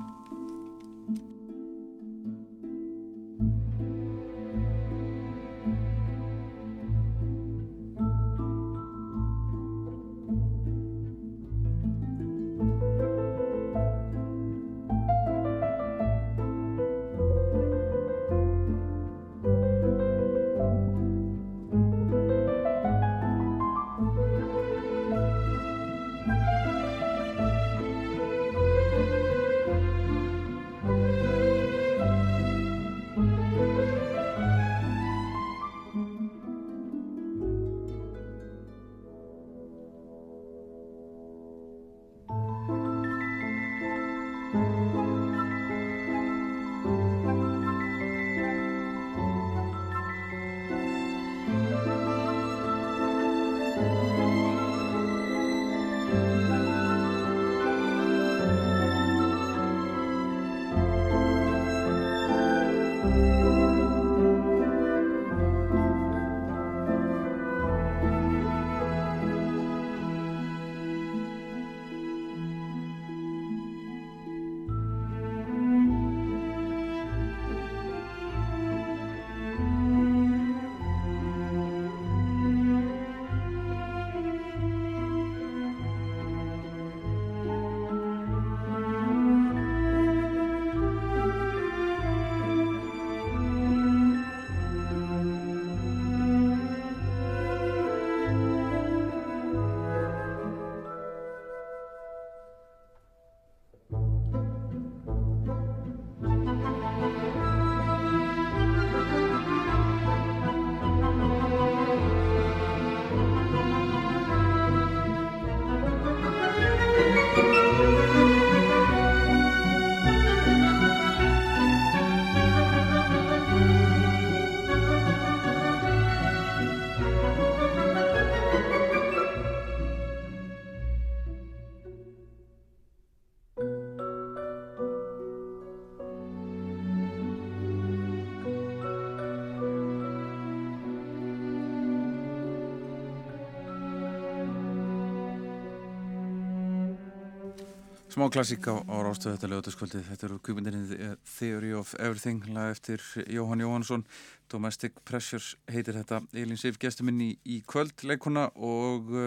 Smá klassík á, á rástöðu þetta lögutaskvöldið. Þetta eru kvíkmyndinni The Theory of Everything, lag eftir Jóhann Jóhannsson. Domestic Pressures heitir þetta. Elín Sif, gestur minn í, í kvöld leikuna og uh,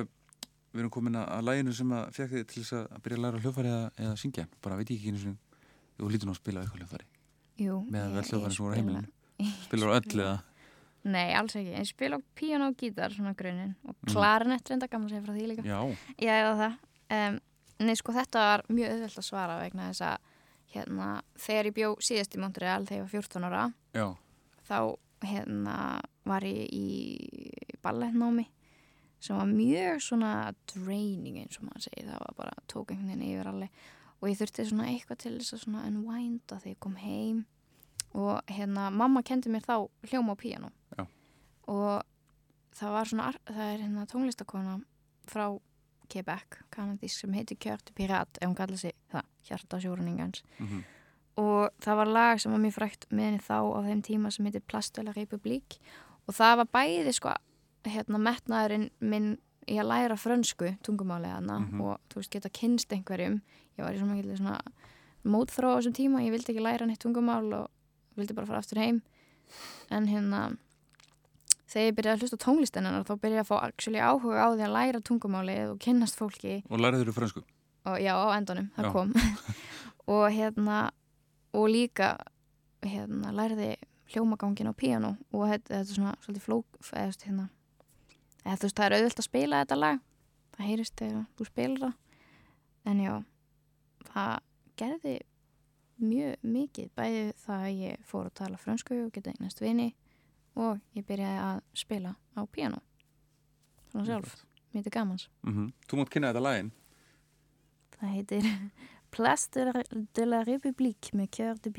við erum komin að læginu sem að fekk þið til þess að byrja að læra hljófari eða, eða syngja. Bara veit ég ekki einu sinni. Þú lítur nú að spila eitthvað hljófari. Jú. Með ég- ég spila-. Spilar á öll eða? Nei, alls ekki. Ég spila á píano og gítar, svona grunin. Og Mm. klarinett reynda gaman segja frá því líka. Já. Já, eða það. Um, nei, sko, þetta var mjög auðvelt að svara vegna þess að hérna, þegar ég bjó síðast í Montreal þegar ég var 14 ára, Já. þá hérna, var ég í ballettnámi sem var mjög svona draining eins og maður segir. Það var bara tók einhvern veginn yfir alveg og ég þurfti svona eitthvað til þess að svona unwinda þegar ég kom heim og hérna, mamma kendi mér þá hljóma á píano Já. og það var svona, það er hérna tónlistakona frá Quebec, kanadísk sem heitir Kjörtu Pirat, ef hún kallar sig það, hjarta sjóruningans Mhm. og það var lag sem var mjög frækt með henni þá á þeim tíma sem heitir Plastela Republik og það var bæði sko hérna metnaðurinn minn í að læra frönsku tungumáli hana Mhm. og þú veist geta kynst einhverjum ég var í svona mikil svona mótþró á þessum tíma, ég vildi ekki læra neitt tungumál og vildi bara fara aftur heim en hérna þegar ég byrjaði að hlusta á tónlistinnar þá byrjaði ég að fá actually áhuga á því að læra tungumálið og kynnast fólki. Og lærið þurru frönsku? og já, á endunum, það Já. kom. Og hérna og líka hérna lærði hljómagangin á píano og þetta, þetta er svona svolítið flók eða, hérna, þú veist, það er auðvöld að spila þetta lag. Það heyrist þegar þú spilar það. En já það gerði mjög mikið. Bæði það að ég fór að tala frönsku og geta eignast vini og ég byrjaði að spila á píano svona sjálf, mér til gamans. Mm Þú mátt kynna þetta lagin. Það heitir Place de la, de la République með Cœur de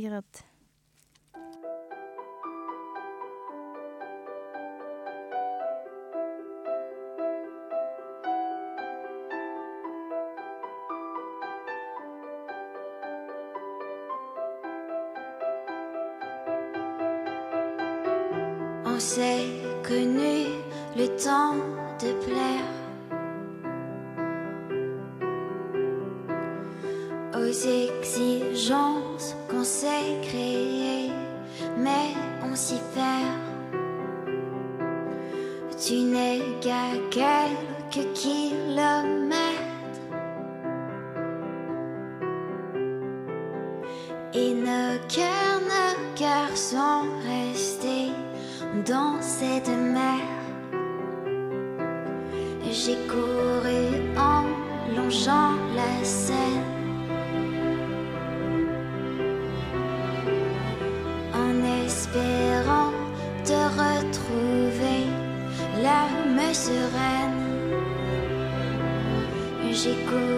exigences qu'on s'est créées, mais on s'y perd. Tu n'es qu'à quelques kilomètres. Et nos cœurs, nos cœurs sont restés dans cette mer. J'ai couru en longeant la しく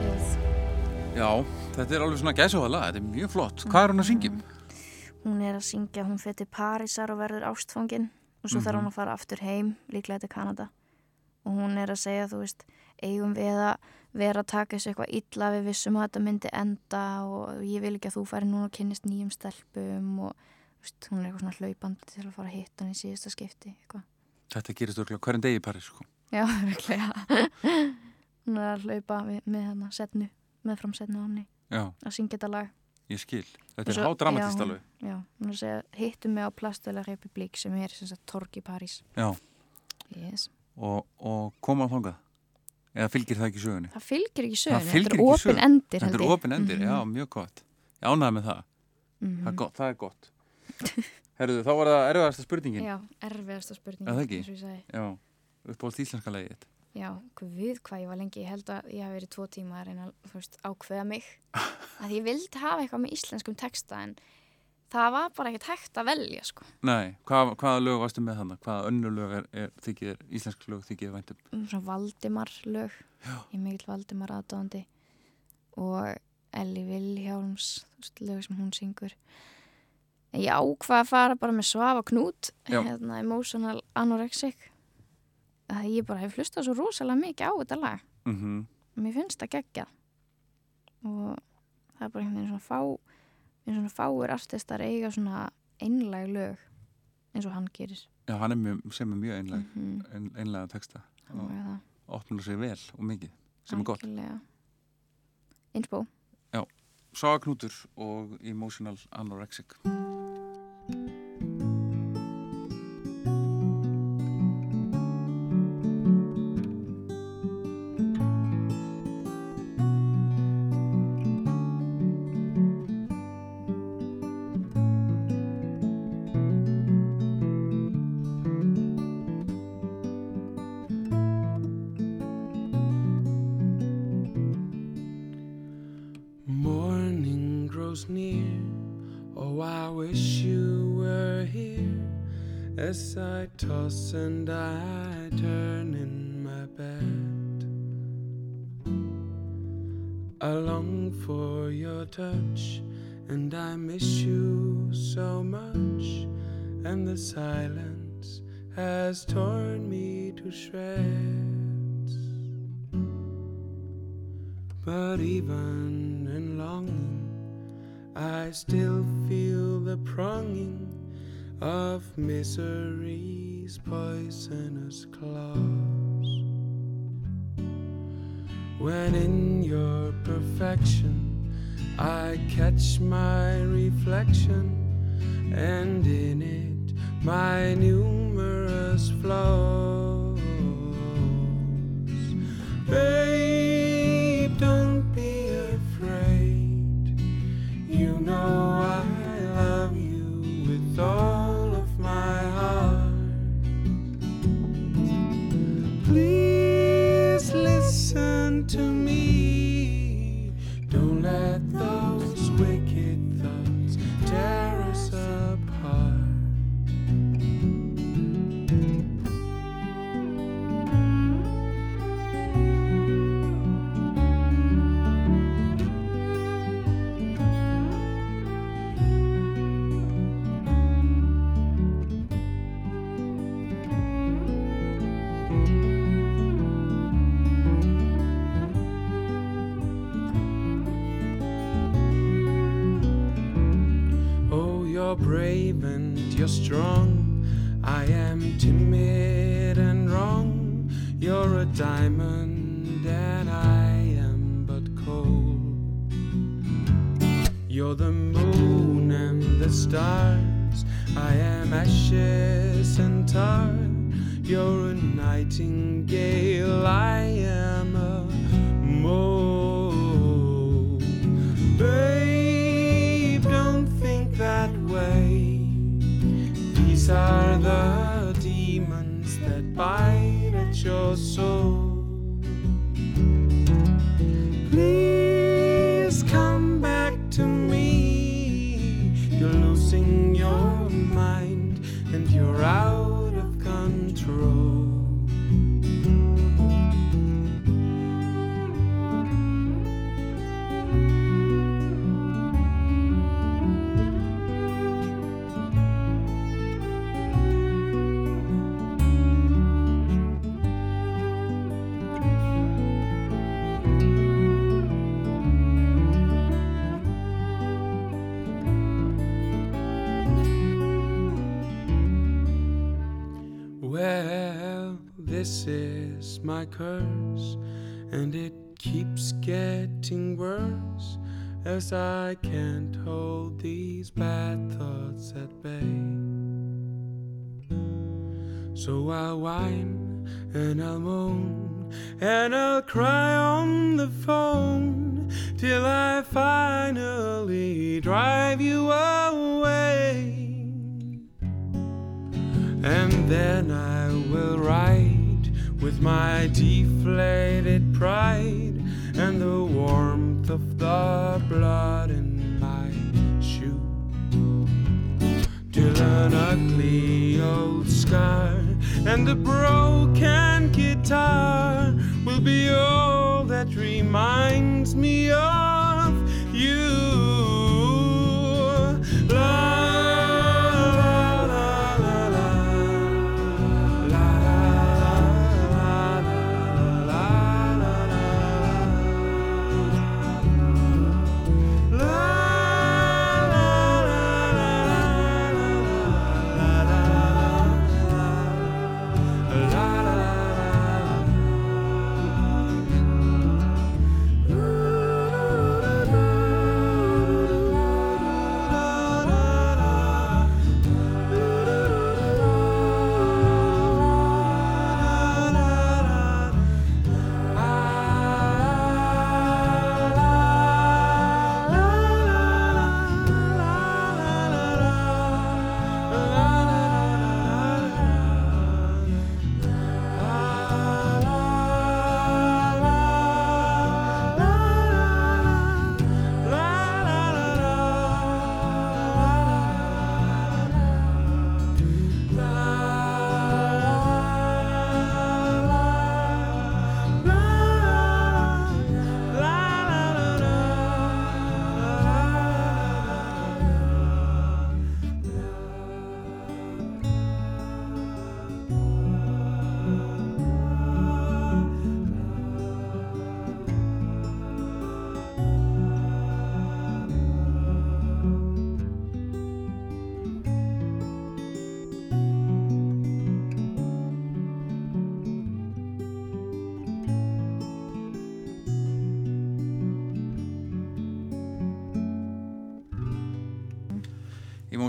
Chills. Já, þetta er alveg svona gæsóðala, þetta er mjög flott. Hvað er hún að syngja? um? Hún er að syngja, hún til Parísar og verður ástfangin og svo þarf hún að fara aftur heim, líklega til Kanada. Og hún er að segja, þú veist, eigum við að vera að taka þessu eitthvað illa við vissum að þetta myndi enda og ég vil ekki að þú færi núna að kynnist nýjum stelpum og veist, hún er eitthvað svona hlaupandi til að fara að hitta hann í síðasta skipti, eitthvað. Þetta gerist örgulega hverjum degi í París, sko. Já, örglega. Hún er að hlaupa við, með hann setnu, með framsetnu á henni, Já, að syngja þetta lag. ég skil. Þetta er hádramatist alveg. Já, hún er að segja, hittum mig á Plastulega Republik sem er sem sagt torg í París. Já, Yes. og, og koma á þangað. Eða fylgir það ekki sögunni? Það fylgir ekki sögunni, þetta er sögunni. endir Þetta er ég. opin endir, Mhm. já, mjög gott. Ég ánæði með það. Mhm. Það er gott. Það er gott. Herðu, þá var það erfiðasta spurningin. Já, erfiðasta spurning. Er það ekki? eins og ég sagði. Já, upp á íslenska leiðið. Já, hvað við hvað ég var lengi, ég held að ég hef verið tvo tíma að reyna að ákveða mig. að ég vildi hafa eitthvað með íslenskum texta en það var bara ekkert hægt að velja sko. Nei, hvað, hvaða lög varstu með þannig? Hvaða önnu lög er, er þykir, íslensk lög þykir væntum? Um Svona Valdimar lög, Já. ég mikill Valdimar aðdóðandi og Elli Vilhjálms, lög sem hún syngur. En ég ákvað að fara bara með Svafa Knút, Já. hérna Emotional Anorexic. Það ég bara hef hlustað svo rosalega mikið á þetta lag. Mm mér finnst það geggja og það er bara einhvern veginn svona fá eins og svona fáir artistar eiga svona einlæg lög eins og hann gerir Já, hann er mjög, sem er mjög einleg, Mhm. ein, einlega texta. Og opnar sig vel og mikið, sem er gott. algjörlega Inspo Saga Knútur og Emotional Anorexic. But even in longing, I still feel the pronging of misery's poisonous claws. When in your perfection, I catch my reflection, and in it, my numerous flaws. Babe, and it keeps getting worse as I can't hold these bad thoughts at bay. So I'll whine and I'll moan and I'll cry on the phone till I finally drive you away. And then I will ride with my deflated pride and the warmth of the blood in my shoe. Till an ugly old scar and a broken guitar will be all that reminds me of you.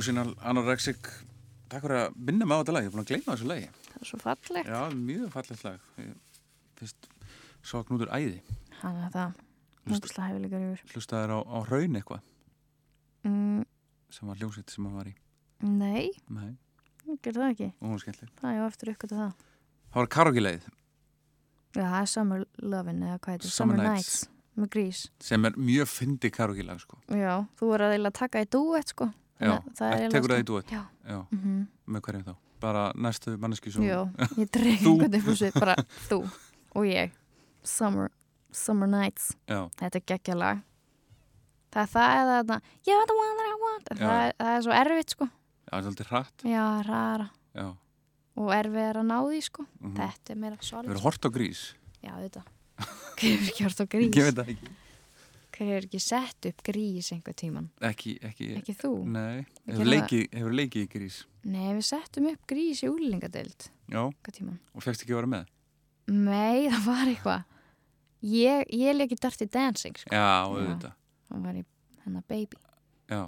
Emotional Anorexic Takk fyrir að minna mig á þetta lag, ég er búin að gleyma þessu lagi Það er svo fallegt. Já, mjög fallegt lag Fyrst svo knútur æði Hann er það. Hefur líka yfir. Hlustaður á, á hraun eitthvað Mm, sem var hljómsveit sem hann var í nei, Nei, gerði það ekki. skemmtileg Það er eftir ykkur til það. Það var karaoke-leið Já, það er Summer Lovin' eða hvað heitir, Summer Summer, Nights. Nights. með grís. sem er mjög fyndi karaoke-lag sko. Já, þú voru að taka í duett sko. Já, það tekur það í duett? Já. Já, Mm með hverjum þá? Bara næstu manneski sem Já, ég dreg einhvern úr sig, bara þú og ég. Summer, Summer Nights. Já, Þetta er geggjalag. Það er það eða þarna, you're the one that I want. Já. Það, er- það er svo erfitt sko. það er svolítið hratt Já, rara. Já, Og erfið er að ná því sko. mhm. Þetta er meira Við solid. erum hort á grís Já, þetta. Hver er ekki hort á grís? Ég veit það ekki Hver hefur ekki sett upp grís einhver tíman Ekki, ekki, ekki þú? Nei, hefur leikið, hefur leikið í grís? Nei, við settum upp grís í úlingadeild Já, og fegst ekki að vera með? Nei, það var eitthvað. Ég, ég leiki Dirty Dancing sko. Já, auðvitað. Það var í hennar baby. Já,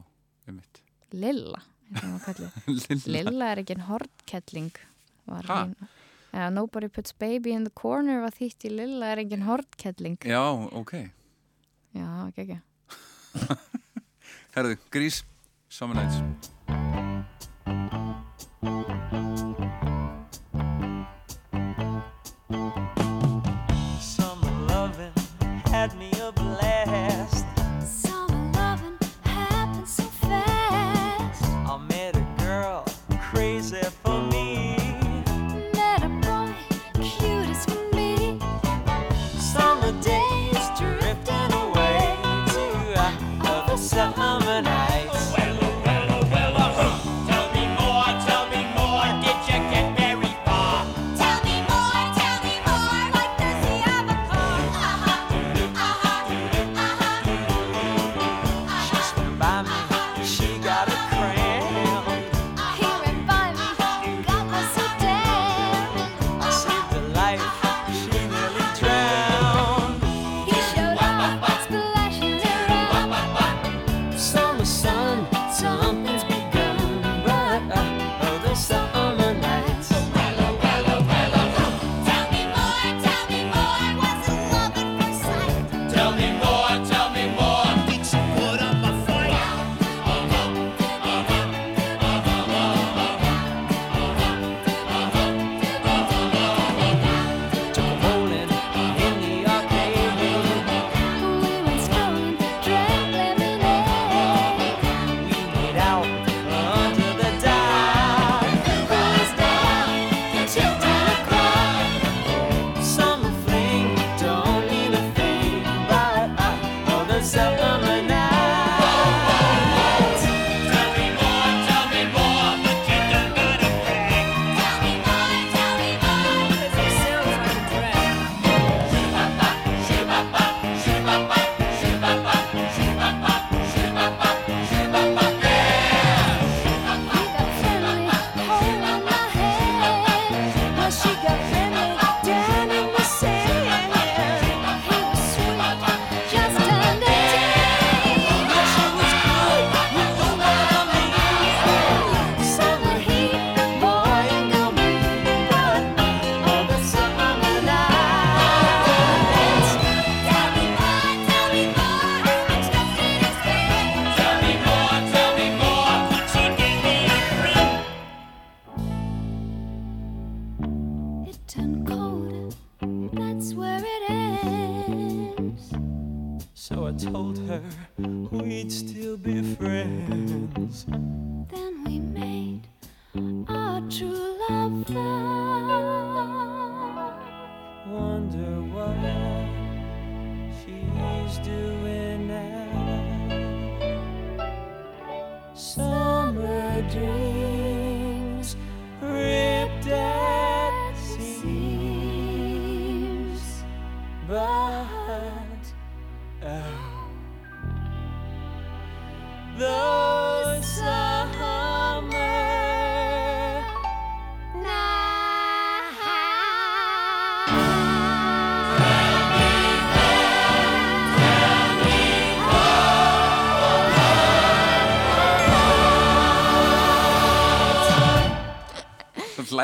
um mitt Lilla, kallið. Lilla. Er ekki en hérna. Já, nobody puts baby in the corner var þýtt í Lilla er engin hortkelling Já, ok Já, ekki ekki Herðu, grís, Summer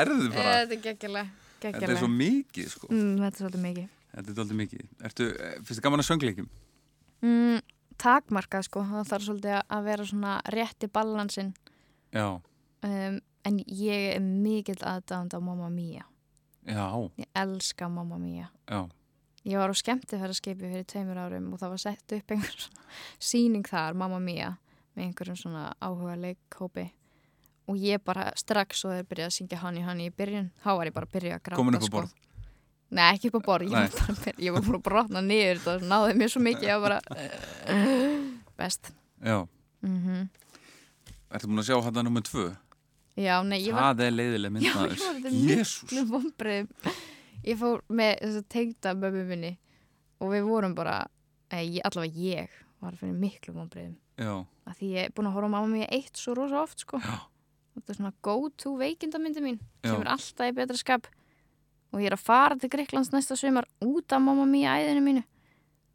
lærðu bara. Þetta er geggjala Þetta er svo mikið, sko. Mm, Þetta er svolítið mikið. Þetta er svolítið mikið. Ertu, eh, finnst þið gaman að söngleikum? mm, Takmarkað sko. Það þarf svolítið að vera svona rétti ballansinn. Já, um, En ég er mikill aðdánd á Mamma Mia já, Ég elska Mamma Mia já. Ég var á skemmtifæraskipi fyrir tveimur árum og það var sett upp einhver síning þar, Mamma Mia, með einhverjum svona áhuga leikhópi og ég bara strax og þeir byrjaði að syngja Honey Honey í byrjun, þá var ég bara að byrja að gráta Komin upp á sko. borð? Nei, ekki upp á borð, ég að ég var bara að brotna niður þetta náði mér svo mikið að bara best. Já, mm ertu búin að sjá hann nummer tvö? Já, nei, ég var Það er leiðileg mynd Já, ég maður. var þetta Jésús miklu Ég fór með þess að tengda mömmu minni og við vorum bara eða ég- allavega ég var fyrir miklu vonbreyðum já, að því ég er búin að horfa á mamma mér eitt svo rosa oft sko. Já. Þetta er svona go to veikindamyndi mín. Já. sem er alltaf í betra skap. Og ég er að fara til Greiklands næsta sumar út af mamma mér æðinu mínu.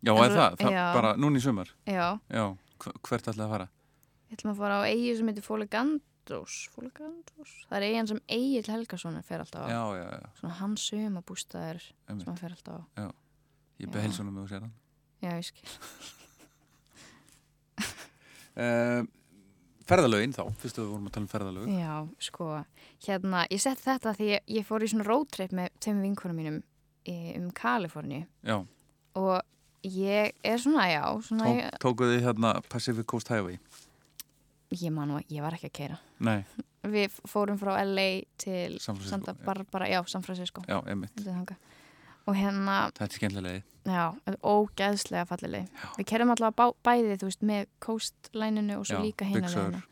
Já, En svo- það, það já. bara núna í sumar? Já, já, hv- hvert ætlaði að fara? Ég ætlum að fara á eigi sem heitir Fóligandrós Fóligandrós, það er eigin sem Egil Helgason fer alltaf á, já, já, já, svona hans sumabústaðar sem einmitt. hann fer alltaf á. Ég Já. beð heilsunum með þú sér hann. Já, ég skil. Uh, ferðalögin þá, fyrstu við vorum að tala um ferðalög Já, sko, hérna, ég sett þetta því ég, ég fór í svona roadtrip með þeim vinkunum mínum í, um Kaliforni já, og ég er svona, já, svona, Tók, ég, tókuð þið hérna Pacific Coast Highway ég man nú, ég var ekki að keira. nei, Við fórum frá LA til Santa. Barbara, já, San Francisco. já, einmitt Þetta er þangað. Og hérna, þetta er skemmtilega já, er ógeðslega fallileg. Við kerum allavega bá, bæði, þú veist, með coastlæninu og svo Já, líka hina Sur. leiðina.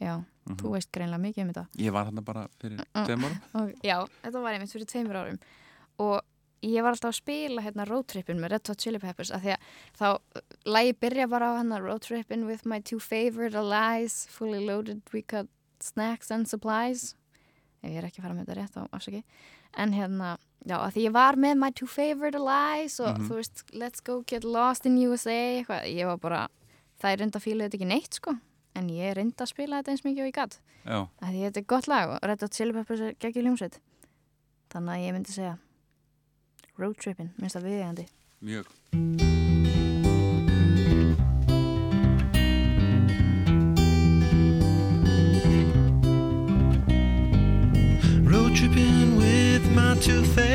Já, Mhm. þú veist greinlega mikið um þetta. ég var hérna bara fyrir Mm. tveim árum já, þetta var einmitt fyrir tveimur árum og ég var alltaf að spila hérna roadtrippin með Red Hot Chili Peppers af því að þá lægi byrja bara á hérna roadtrippin with my two favorite allies fully loaded we got snacks and supplies ef ég er ekki að fara með þetta rétt á afsaki en hérna, já, að því ég var með my two favorite allies og Mhm. þú veist let's go get lost in USA eitthvað, ég var bara, það er reynda að fíla þetta ekki neitt sko, en ég reynda að spila þetta eins mikið og ég gatt já, að því þetta er gott lag og Red Hot Chili Peppers er geggjur hljómsveit. Þannig að ég myndi segja Road Trippin, minnst það viðegandi mjög. Road tripping with my two favorite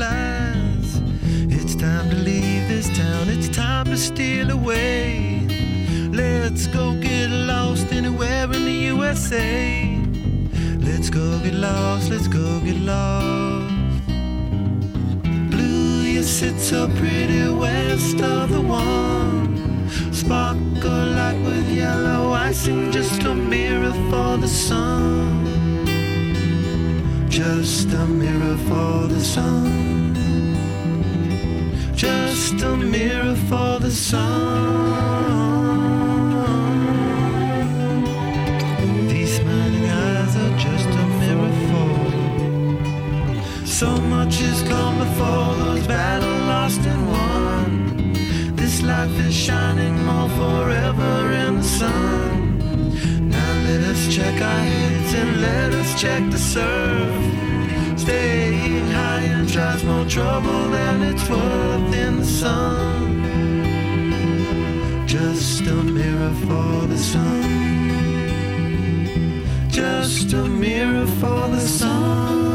supplies. It's time to leave this town, it's time to steal away. Let's go get lost anywhere in the USA. Let's go get lost, let's go get lost. Blue, you sit so pretty west of the one. Sparkle like with yellow icing, just a mirror for the sun. Just a mirror for the sun. Just a mirror for the sun. These smiling eyes are just a mirror for. So much has come before those battles lost and won. This life is shining more forever in the sun. Check our heads and let us check the surf. Staying high and drives more trouble than it's worth in the sun. Just a mirror for the sun. Just a mirror for the sun.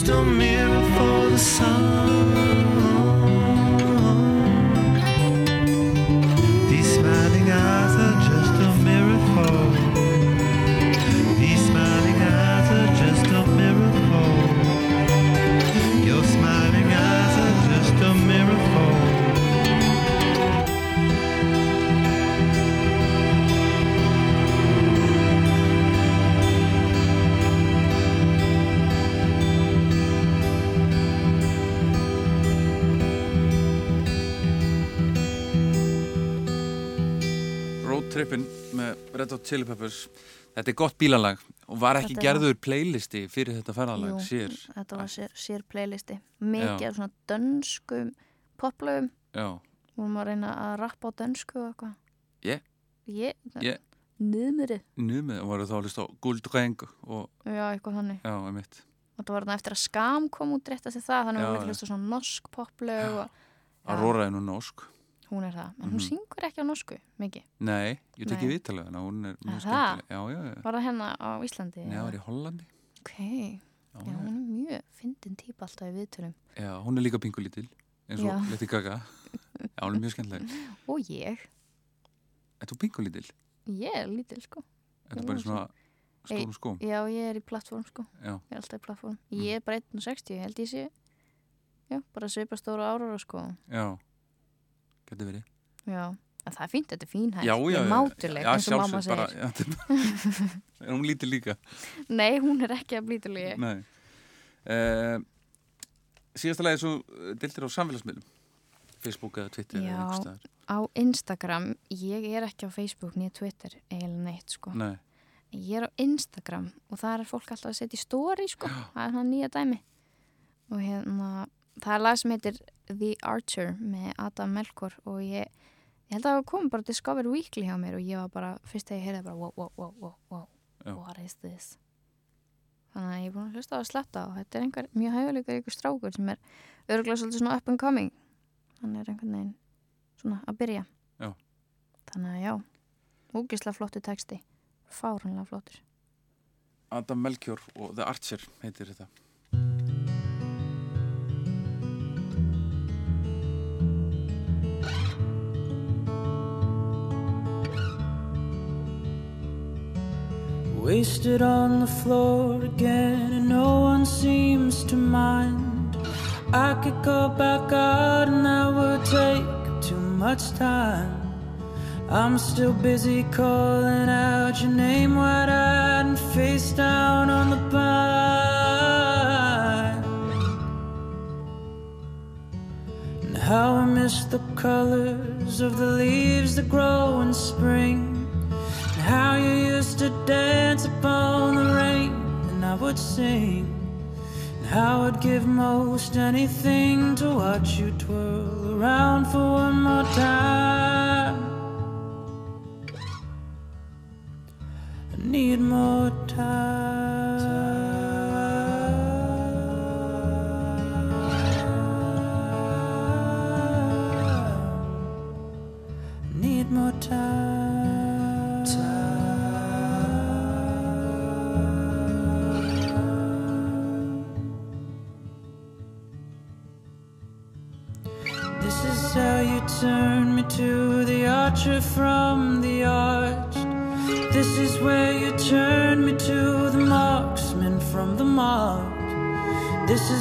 Just a mirror for the sun. Red Hot Chili Peppers. Þetta er gott bílalag og var ekki Þetta er gerður playlisti fyrir þetta ferðalag Jú, sér? þetta var sér, sér playlisti. Mikið af svona dönskum poplögum. Já, vorum að reyna að rappa á dönsku og eitthvað. Ég? ég, Ég? niðmyrið numið og voru þá að hlusta á Gulddreng og já, eitthvað þannig. Já, einmitt. Og það var þarna eftir að skam kom út rétt eftir það þannig að já. hlusta svona norsk poplög og. Aurora er nú norsk hún er það, en hún syngur ekki á norsku mikið, Nei, ég tekki Nei. viðtalið hana, hún er mjög skemmtileg. Já, já, já, var það hérna á Íslandi Nei, það var í Hollandi. Ok, Já, já, hún er mjög fyndin típa alltaf í viðtölum. Já, hún er líka pingulítil eins og. Leti Gaga. Já, hún er mjög skemmtileg. Og ég, Er þú pingulítil? ég er lítil sko. Er þú bara svona stórum skóm? já, ég er í plattform sko. Já, ég er alltaf í plattform. Ég er bara 1.60, ég held ég sé já, bara svipa stóra ára sko. Já Gæti verið. Já, en það er fínt, þetta er fín hægt Já, já, er mátuleg, já, eins og mamma sjálfsögð, bara, segir. já, Er hún lítil líka? nei, hún er ekki að blítuleg Nei. Uh, Síðasta lagi svo dildir á samfélagsmiðlum. Facebook eða Twitter eða Já. staðar. á Instagram, ég er ekki á Facebook nýja Twitter, eiginlega neitt sko. Nei, ég er á Instagram og það er fólk alltaf að setja í story sko, það er hann nýja dæmi. Og hérna það er lag sem heitir The Archer með Adam Melkor og ég ég held að það kom bara Discover Weekly hjá mér og ég var bara, fyrst þegar ég heyrði bara wow, wow, wow, wow, wow, Já. what is this? Þannig að ég er búin að hlusta á að sletta og þetta er einhver mjög hæguleikar ykkur strákur sem er örgulega svolítið svona up and coming. Hann er einhvern veginn svona að byrja. Já. þannig að já, úgislega flottu texti fáranlega flottur. Adam Melchior og The Archer heitir þetta Wasted on the floor again, and no one seems to mind. I could go back out, and that would take too much time. I'm still busy calling out your name, wide eyed and face down on the pine. And how I miss the colors of the leaves that grow in spring. And how you used to dance would sing. And how I'd give most anything to watch you twirl around for one more time. I need more time.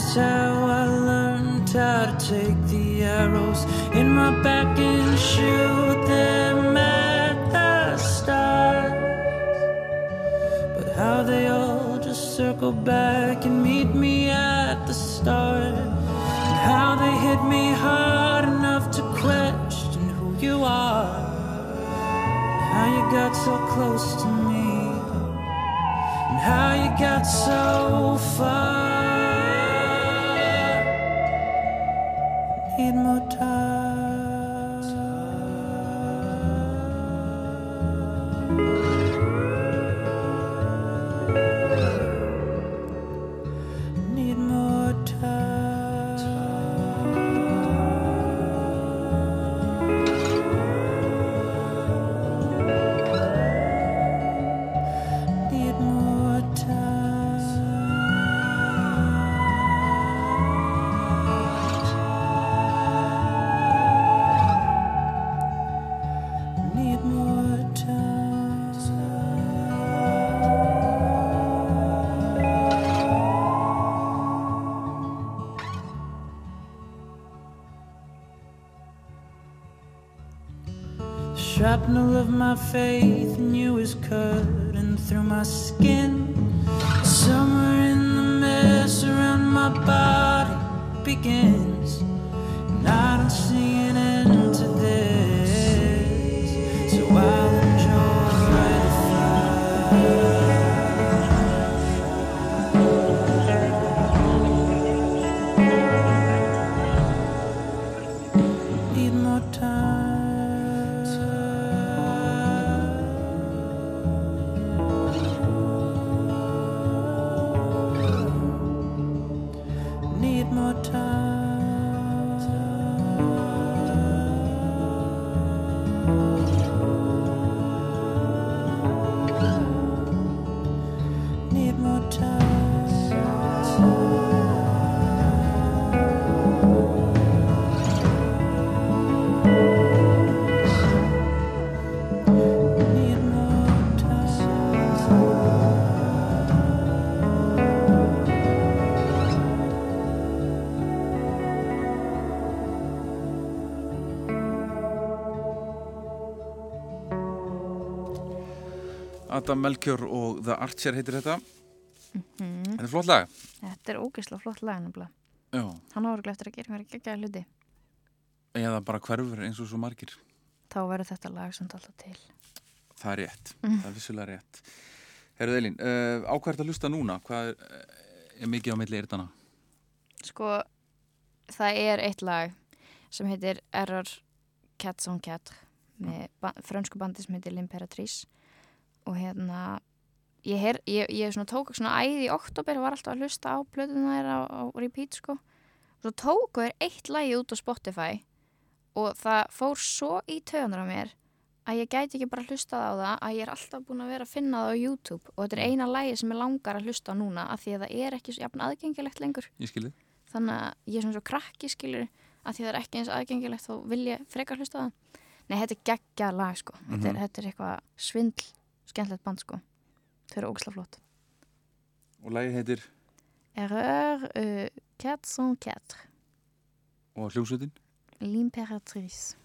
This is how I learned how to take the arrows in my back and shoot them at the stars. But how they all just circle back and meet me at the start. And how they hit me hard enough to question who you are. And How you got so close to me. And how you got so far. Need more time. My faith in you is cutting through my skin. Adam Melchior og The Archer heitir þetta Mhm. Þetta er flott lag Þetta er ógeðslega flott lag nefnilega. Hann ára eftir að gera einhverja geggjaða hluti. eða bara hverfur eins og svo margir Þá verður þetta lag samt alltaf til. Það er rétt, Mm. það er vissulega rétt Herðu Elín, uh, á hvað er þetta að hlusta núna? Hvað er, er mikið á milli eyrðana? Sko, það er eitt lag sem heitir Error Cats on Cat með ba frönsku bandi sem heitir L'Imperatrice og hérna ég, her, ég, ég svona tók svona æði í oktober og var alltaf að hlusta á plötuna þér á, á repeat sko. Og svo tóku þér eitt lagi út á Spotify og það fór svo í töðunar á mér að ég gæti ekki bara hlustað á það að ég er alltaf búin að vera að finna það á YouTube. Og þetta er eina lagi sem ég langar að hlusta á núna af því að það er ekki svo jafn aðgengilegt lengur. Þannig að ég er svona svo krakki skilur að því það er ekki eins aðgengilegt þá vil ég frekar hlusta á það. Nei, þetta er geggja lag sko. Þetta, er, Mhm. þetta er eitthvað svindl skemmtilegt band sko. Þau eru ógislega flott. Og lagið heitir? Erreur uh, 404 og hljómsveitin? L'Imperatrice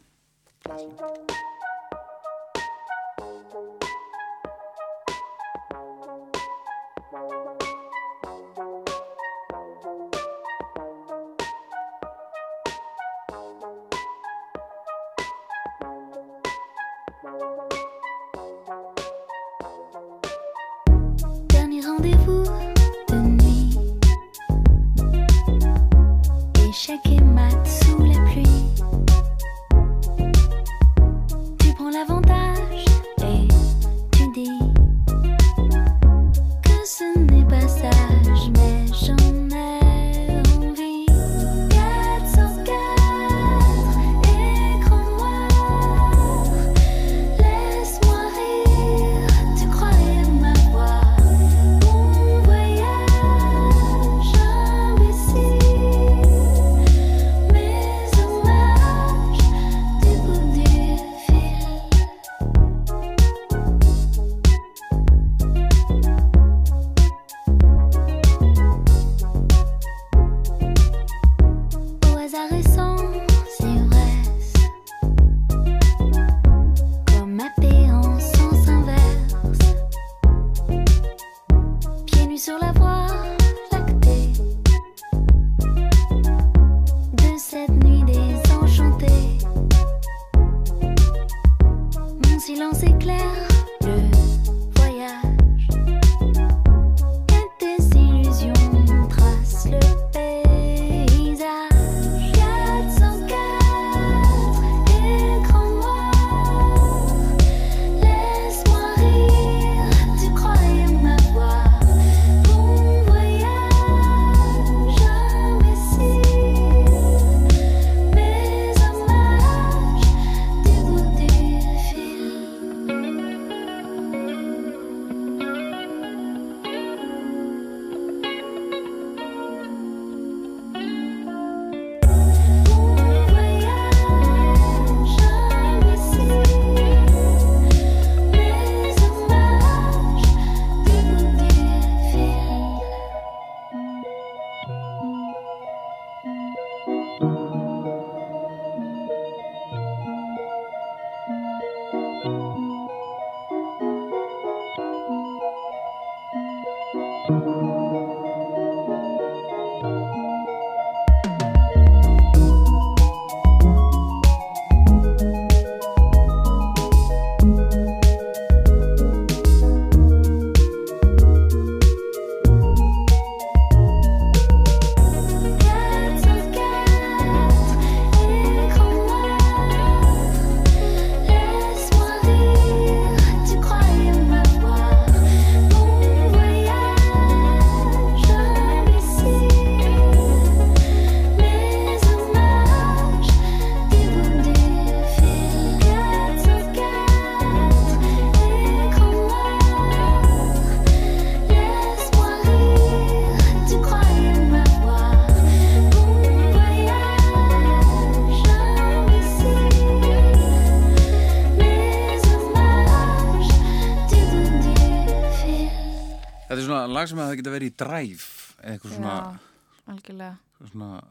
Algjörlega svona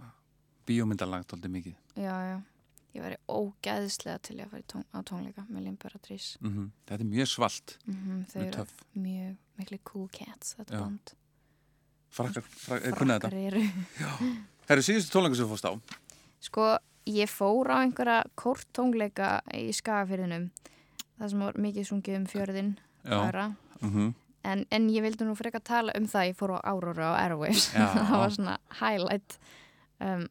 bíómyndalag tóldi mikið. Já, já. Ég væri ógæðislega til að fara tón, á tónleika með Limberatrís Mm Þetta er mjög svalt, mm -hmm, Þau eru mjög miklu cool cats þetta Já. band. Frakkar, frakkar, kunna þetta. Frakkar eru. Það eru síðustu tónleika sem þú fórst á. Sko, ég fór á einhverja kórtónleika í skagafyrðinum það sem var mikið sungið um fjörðin Já. Mm en, en ég vildi nú frekar tala um það ég fór á Aurora á Airwaves. Það var svona highlight. Um,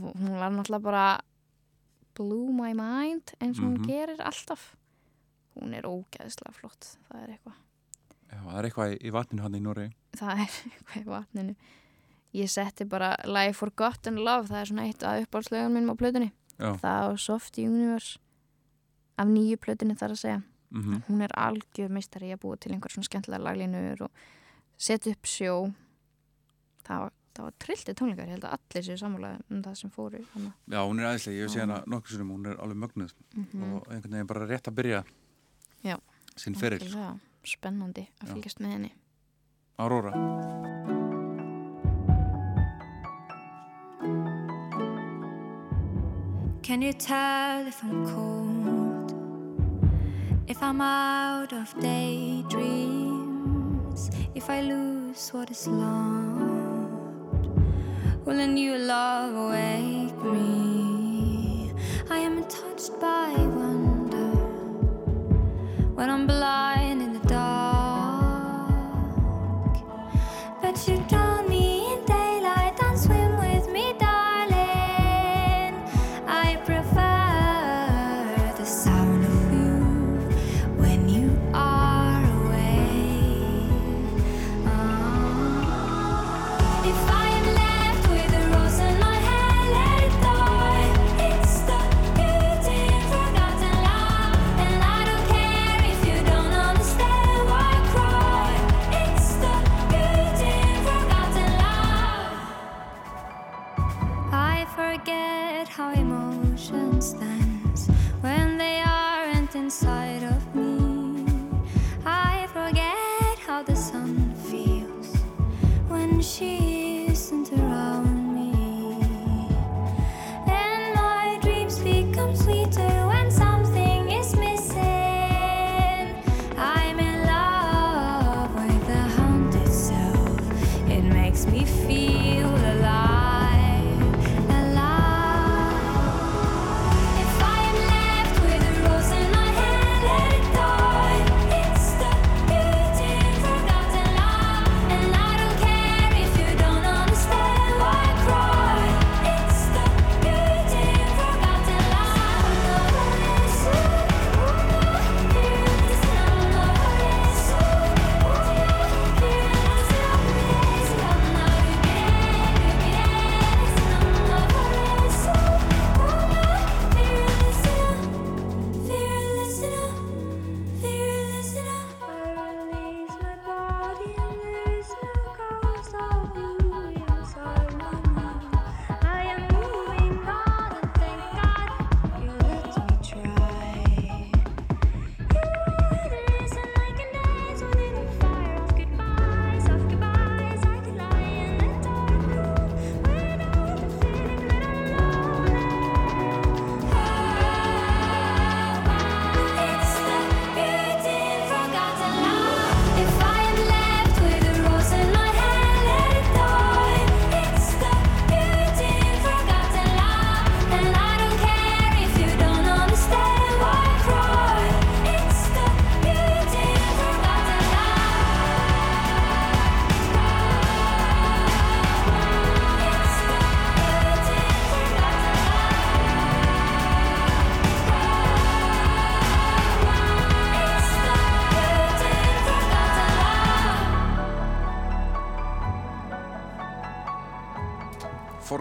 hún var náttúrulega bara blew my mind eins og hún Mhm. gerir alltaf. Hún er ógæðislega flott. Það er eitthvað. Já, það er eitthvað í, vatninu hann í Noregi. það er eitthvað í vatninu. Ég setti bara Life Forgotten Love það er svona eitt af uppáhaldslögum mínum á plötunni. Já. það á Soft Universe. Af nýju plötunni þar að segja Mm hún er algjör meistari í að búa til einhver svona skemmtilega laglinur og setja upp sjó það var, það var trillti tónleikar ég held að allir séu sammála um það sem fóru hana. Já, hún er aðeinslega, ég hef séð hana nokkur sinum, hún er alveg mögnuð Mhm. og einhvern veginn bara rétt að byrja Já. sinn feril. Algjörlega spennandi að Já. fylgjast með henni Aurora. Can you tell if I'm cold? If I'm out of daydreams? If I lose what is lost? Will a new love awake me? I am touched by wonder when I'm blind in the dark. But you drown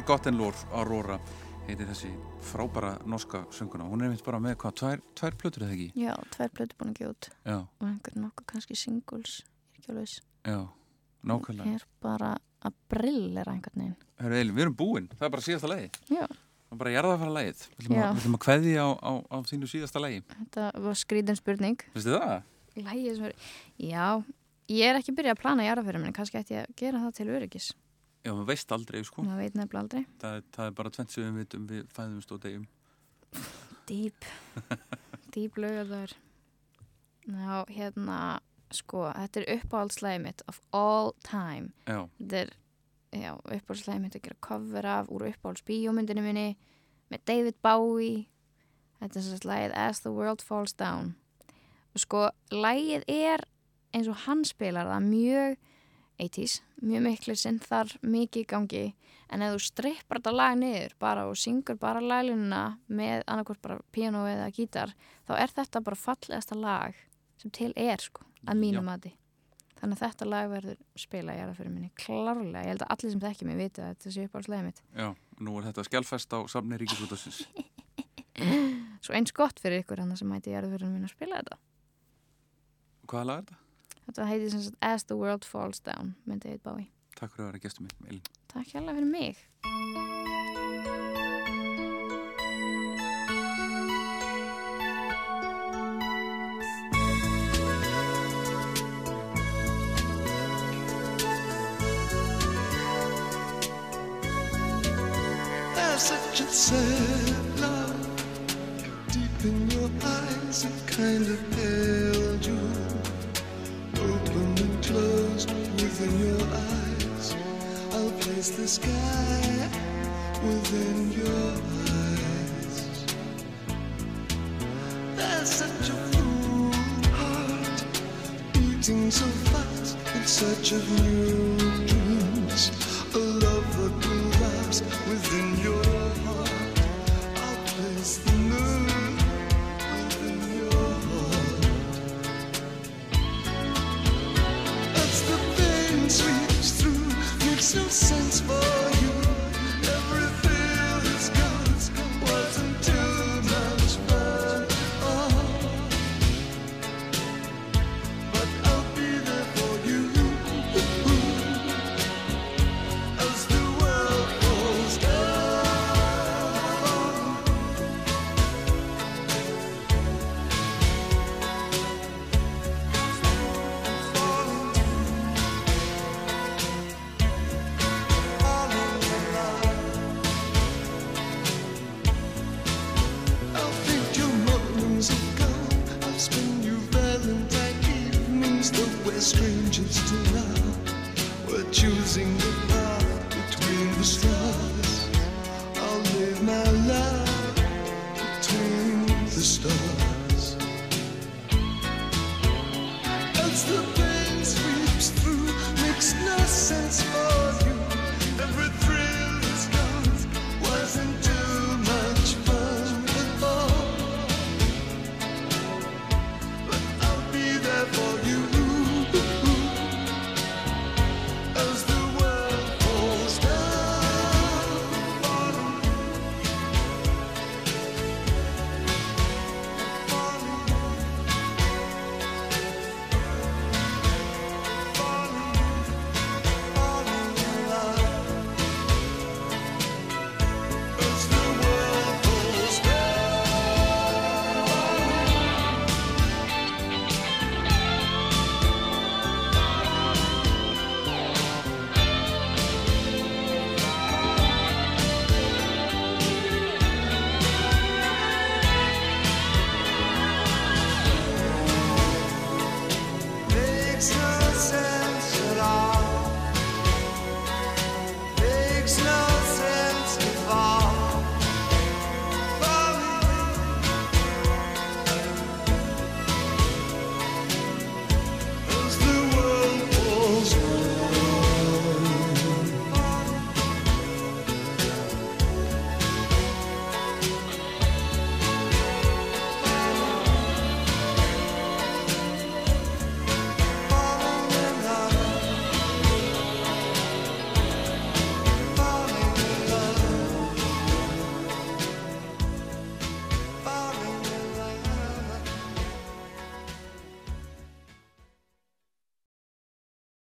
Lore, Aurora heiti þessi frábæra norska sönguna. Hún er einmitt bara með hvað, tvær, tvær plötur eða ekki? Já, tvær blötu búin að gefa út Já, og einhvern nokkuð kannski singles er ekki alveg já, nákvæmlega. er bara að brillera einhvern veginn Herru Elin, við erum búin, það er bara síðasta lagi. Já, Það er bara að jarða að fara lagið. Við ætlum að, að kveði á, á, á þínu síðasta lagi. þetta var skrítin spurning Vistu það? Lægið sem er, já ég er ekki byrjað að plana jarðaförum en kannski ætti ég að gera það til öryggis Já, maður veist aldrei, sko. maður veit nefnilega aldrei. Það, það er bara tvent sem við vitum, við fæðumst og degjum. Dýp Dýp lögðar Já, hérna sko, þetta er uppáhaldslæði mitt of all time. Já, þetta er já, uppáhaldslæði mitt að gera cover af úr uppáhaldsbíómyndinu minni með David Bowie. Þetta er sérst lægið As the World Falls Down. Og sko, lægið er eins og hann spilar það mjög 80s, mjög miklu synþar mikið í gangi. En ef þú strippar þetta lag niður bara og syngur bara laglununa með annarkvort bara piano eða gítar þá er þetta bara fallegasta lag sem til er sko, að mínu mati. Þannig að þetta lag verður spila ég er að fyrir minni klárlega, ég held að allir sem þekki mig viti að þetta sé upp á slegið mitt. Já, nú er þetta skjálfest á samni ríkisútasins. svo eins gott fyrir ykkur hann sem mæti ég er að fyrir minni að spila þetta. Hvaða lag er þetta? Þetta heiti sem sagt As the World Falls Down með David Bowie Takk fyrir að vera gestur minn, Elin. Takk hérlega fyrir mig such a sad love deep in your eyes. It kind of held The sky within your eyes. There's such a full heart beating so fast in search of new